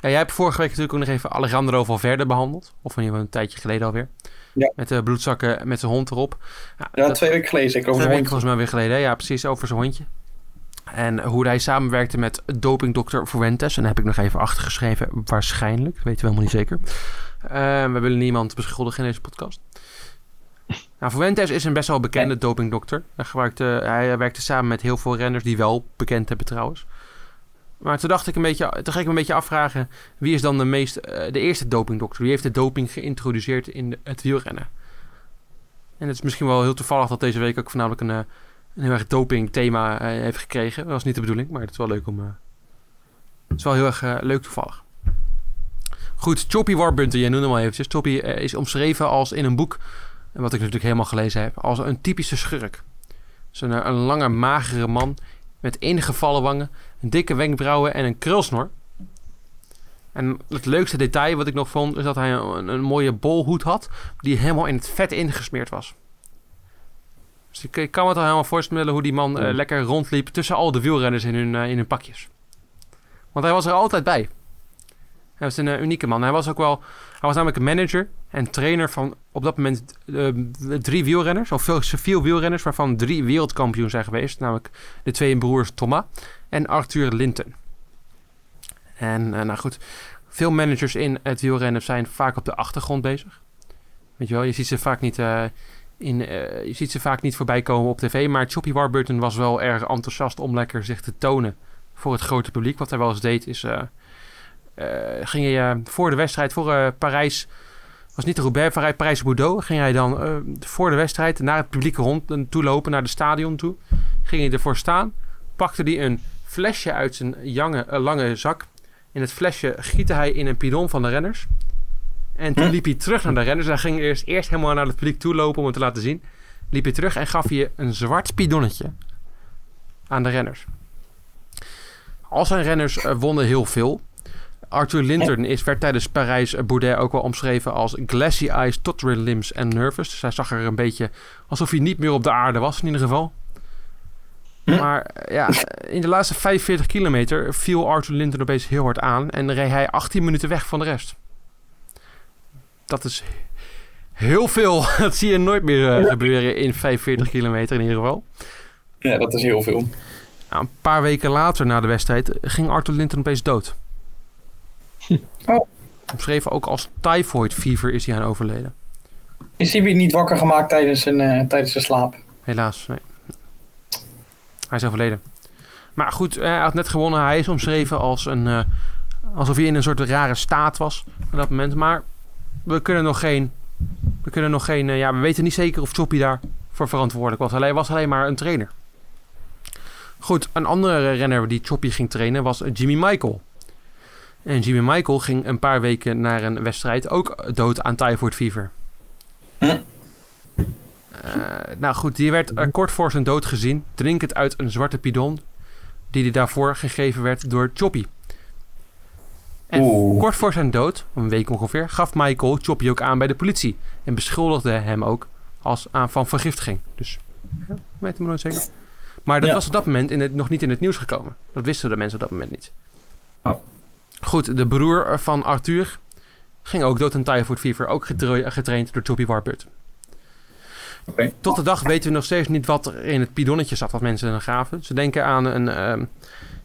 ja, jij hebt vorige week natuurlijk ook nog even Alejandro Valverde behandeld. Of in ieder geval een tijdje geleden alweer. Ja. Met de bloedzakken met zijn hond erop. Ja, Ja, dat- twee weken geleden zeker over Twee weken volgens mij weer geleden, hè? ja, precies, over zijn hondje. En hoe hij samenwerkte met dopingdokter Fuentes. En daar heb ik nog even achtergeschreven, waarschijnlijk. Dat weten we helemaal niet zeker. Eh, we willen niemand beschuldigen in deze podcast. Nou, Fuentes is een best wel bekende dopingdokter. Hij, gebruikte, hij werkte samen met heel veel renners die wel bekend hebben trouwens. Maar toen dacht ik een beetje, toen ging ik me een beetje afvragen... wie is dan de, meest, eh, de eerste dopingdokter? Wie heeft de doping geïntroduceerd in het wielrennen? En het is misschien wel heel toevallig dat deze week ook voornamelijk een, eh, een heel erg doping thema eh, heeft gekregen. Dat was niet de bedoeling, maar het is wel leuk om... eh, het is wel heel erg eh, leuk toevallig. Goed, Choppy Warburton, jij noemde hem al eventjes. Choppy is omschreven als in een boek, wat ik natuurlijk helemaal gelezen heb, als een typische schurk. Dus een, lange, magere man met ingevallen wangen, een dikke wenkbrauwen en een krulsnor. En het leukste detail wat ik nog vond, is dat hij een mooie bolhoed had, die helemaal in het vet ingesmeerd was. Dus ik, ik kan me toch helemaal voorstellen hoe die man eh, lekker rondliep tussen al de wielrenners in hun, eh, in hun pakjes. Want hij was er altijd bij. Hij was een unieke man. Hij was ook wel... Hij was namelijk manager en trainer van op dat moment drie wielrenners. Of veel, vier wielrenners, waarvan drie wereldkampioen zijn geweest. Namelijk de twee broers Thomas en Arthur Linton. En nou goed, veel managers in het wielrennen zijn vaak op de achtergrond bezig. Weet je wel, je ziet ze vaak niet, in, uh, je ziet ze vaak niet voorbij komen op tv. Maar Choppy Warburton was wel erg enthousiast om lekker zich te tonen voor het grote publiek. Wat hij wel eens deed is... Uh, ging hij voor de wedstrijd, voor Parijs... was niet de Roubaix, Parijs, Parijs-Bordeaux. Ging hij dan voor de wedstrijd naar het publiek rond toe lopen, naar de stadion toe. Ging hij ervoor staan. Pakte hij een flesje uit zijn lange zak. In het flesje giette hij in een pidon van de renners. En toen liep hij terug naar de renners. Hij ging eerst, eerst helemaal naar het publiek toe lopen om het te laten zien. Liep hij terug en gaf hij een zwart bidonnetje aan de renners. Al zijn renners uh, wonnen heel veel. Arthur Linton is, werd tijdens Parijs-Boudet ook wel omschreven als glassy eyes, tottering limbs en nervous. Dus hij zag er een beetje alsof hij niet meer op de aarde was in ieder geval. Maar eh, ja, in de laatste 45 kilometer viel Arthur Linton opeens heel hard aan en reed hij 18 minuten weg van de rest dat is heel veel. Dat zie je nooit meer uh, gebeuren in 45 kilometer in ieder geval. Ja, dat is heel veel. Nou, een paar weken later na de wedstrijd ging Arthur Linton opeens dood. Oh. Omschreven ook als typhoid fever is hij aan overleden. Is hij niet wakker gemaakt tijdens zijn, uh, tijdens zijn slaap? Helaas, nee. Hij is overleden. Maar goed, hij had net gewonnen. Hij is omschreven als een... Uh, alsof hij in een soort rare staat was op dat moment. Maar we kunnen nog geen. We kunnen nog geen. Uh, ja, we weten niet zeker of Choppy daarvoor verantwoordelijk was. Hij was alleen maar een trainer. Goed, een andere renner die Choppy ging trainen was Jimmy Michael. En Jimmy Michael ging een paar weken naar een wedstrijd ook dood aan typhoid fever. Uh, nou goed, die werd uh, kort voor zijn dood gezien, drinkend uit een zwarte bidon, die hij daarvoor gegeven werd door Choppy. En kort voor zijn dood, een week ongeveer, gaf Michael Choppy ook aan bij de politie. En beschuldigde hem ook als aan van vergiftiging. Dus, ja, weet hem nooit zeker. Maar dat was op dat moment in het, nog niet in het nieuws gekomen. Dat wisten de mensen op dat moment niet. Oh. Goed, de broer van Arthur ging ook dood aan typhoid fever. Ook getraind door Choppy. Okay. Tot de dag weten we nog steeds niet wat er in het bidonnetje zat wat mensen dan gaven. Ze denken aan een, ehm,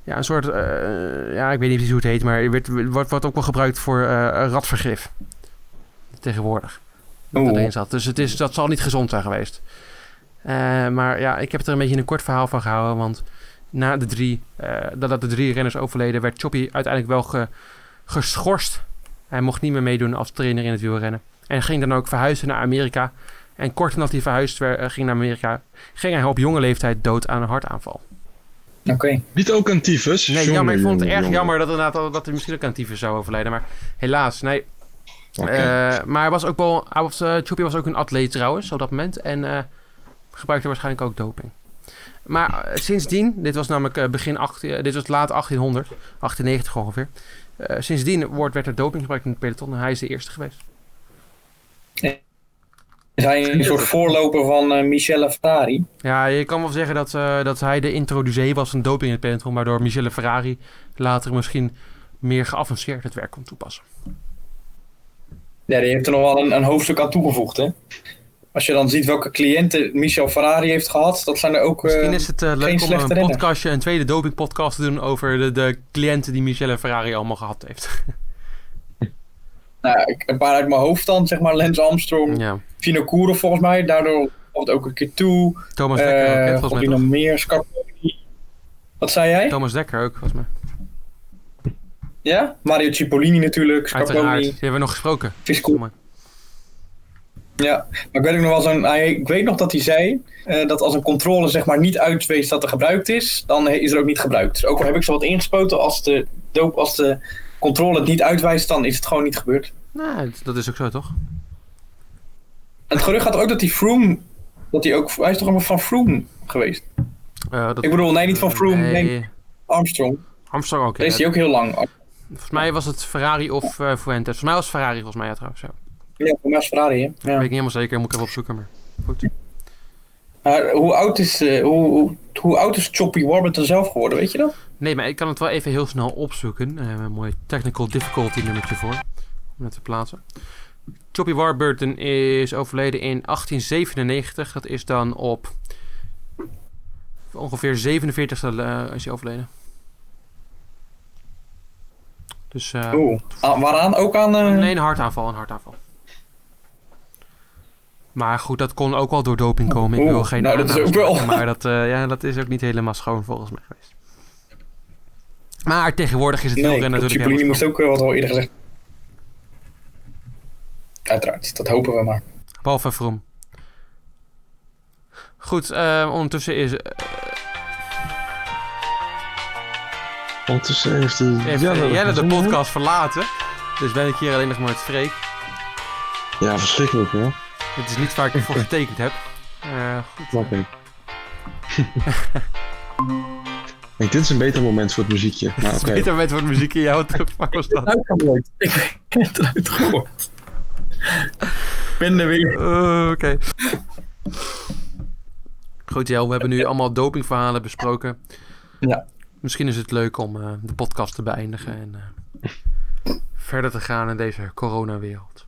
ja, een soort, uh, ja, ik weet niet precies hoe het heet, maar het wordt, wordt ook wel gebruikt voor uh, radvergif. Tegenwoordig. Dat erin zat. Dus het is, dat zal niet gezond zijn geweest. Uh, maar ja, ik heb er een beetje een kort verhaal van gehouden, want na de drie, dat de drie renners overleden, werd Choppy uiteindelijk wel ge, geschorst. Hij mocht niet meer meedoen als trainer in het wielrennen. En ging dan ook verhuizen naar Amerika. En kort nadat hij verhuisd werd, ging naar Amerika, ging hij op jonge leeftijd dood aan een hartaanval. Oké. Niet ook aan tyfus? Nee, jammer. Ik vond het erg jammer dat, inderdaad, dat hij misschien ook aan tyfus zou overlijden. Maar helaas, nee. Okay. Uh, maar hij was ook wel... Hij was, uh, Choppy was ook een atleet trouwens, op dat moment. En uh, gebruikte waarschijnlijk ook doping. Maar sindsdien, dit was namelijk begin 18, dit was laat 1800, 1890 ongeveer. sindsdien wordt, werd er doping gebruikt in het peloton en hij is de eerste geweest. Is hij een soort voorloper van uh, Michele Ferrari? Ja, je kan wel zeggen dat, uh, dat hij de introducee was van doping in het peloton, waardoor Michele Ferrari later misschien meer geavanceerd het werk kon toepassen. Ja, die heeft er nog wel een, een hoofdstuk aan toegevoegd, hè? Als je dan ziet welke cliënten Michel Ferrari heeft gehad, dat zijn er ook. Uh, Misschien is het uh, leuk om een podcastje, een tweede dopingpodcast te doen over de, de cliënten die Michelle Ferrari allemaal gehad heeft. nou, een paar uit mijn hoofd dan, zeg maar Lance Armstrong, ja. Vino Koeren volgens mij, daardoor komt ook een keer toe. Thomas Dekker ook, volgens mij. nog meer, Scarponi. Wat zei jij? Thomas Dekker ook, volgens mij. Ja? Mario Cipollini natuurlijk, Scarponi. Die hebben we nog gesproken. Fisco. Ja, maar ik weet nog wel zo'n. Ik weet nog dat hij zei uh, dat als een controle zeg maar niet uitwees dat er gebruikt is, dan is er ook niet gebruikt. Dus ook al heb ik zo wat ingespoten, als de, doop, als de controle het niet uitwijst, dan is het gewoon niet gebeurd. Nou, dat is ook zo toch? En het gerucht gaat ook dat die Froome, dat hij ook, hij is toch allemaal van Froome geweest? Uh, dat, ik bedoel, nee, niet van Froome, nee. nee Armstrong. Armstrong ook, ja. is hij ook heel lang. Volgens mij was het Ferrari of uh, Fuentes. Volgens mij was het Ferrari, volgens mij, ja, trouwens. Ja, ja voor mij was Ferrari, hè? Ja. weet ik niet helemaal zeker, moet ik even opzoeken, maar goed. Maar hoe oud is, uh, hoe, hoe, oud is Choppy Warburton zelf geworden, weet je dat? Nee, maar ik kan het wel even heel snel opzoeken. Uh, een mooi technical difficulty nummertje voor. Om het te plaatsen. Choppy Warburton is overleden in 1897. Dat is dan op ongeveer 47 e uh, is hij overleden. Dus, uh, Oeh, waaraan? Ook aan... Uh... Nee, een hartaanval, een hartaanval. Maar goed, dat kon ook wel door doping komen. Ik wil geen nou, dat is ook wel. Maar dat, uh, ja, dat is ook niet helemaal schoon volgens mij geweest. Maar tegenwoordig is het nee, wielrennen natuurlijk helemaal moest ook wat al eerder gezegd. Uiteraard, dat hopen we maar. Behalve Vroom. Goed, uh, ondertussen is... Uh, ondertussen heeft hij... Heeft Jelle, Jelle de podcast verlaten. Dus ben ik hier alleen nog maar het Freek. Ja, verschrikkelijk, hè? Het is niet waar ik ervoor getekend heb. Uh, goed. Snap ik. Ik dit is een beter moment voor het muziekje. Maar het is een beter moment voor het muziekje. Ja, wat de fuck was dat? Ik heb het eruit gehoord. Ik ben er weer. Uh, Oké. Okay. Goed, Jel, we hebben nu allemaal dopingverhalen besproken. Ja. Misschien is het leuk om uh, de podcast te beëindigen en uh, verder te gaan in deze coronawereld.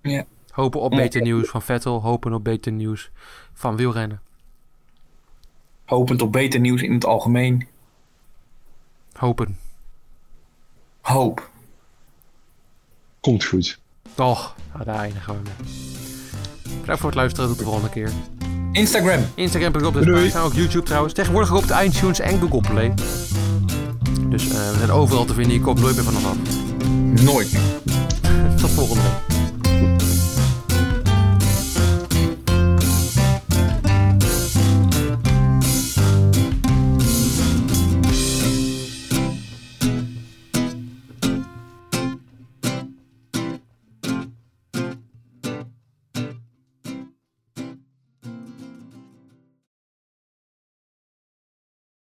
Ja. Hopen op beter nieuws van Vettel, hopen op beter nieuws van wielrennen. Hopend op beter nieuws in het algemeen. Hopen. Hoop. Komt goed. Toch, nou, daar eindigen we mee. Bedankt voor het luisteren, tot de volgende keer. Instagram. Instagram.com, dus we staan ook YouTube trouwens. Tegenwoordig ook op de iTunes en Google Play. Dus uh, we zijn overal te vinden, je komt nooit meer vanaf af. Nooit meer. tot volgende week.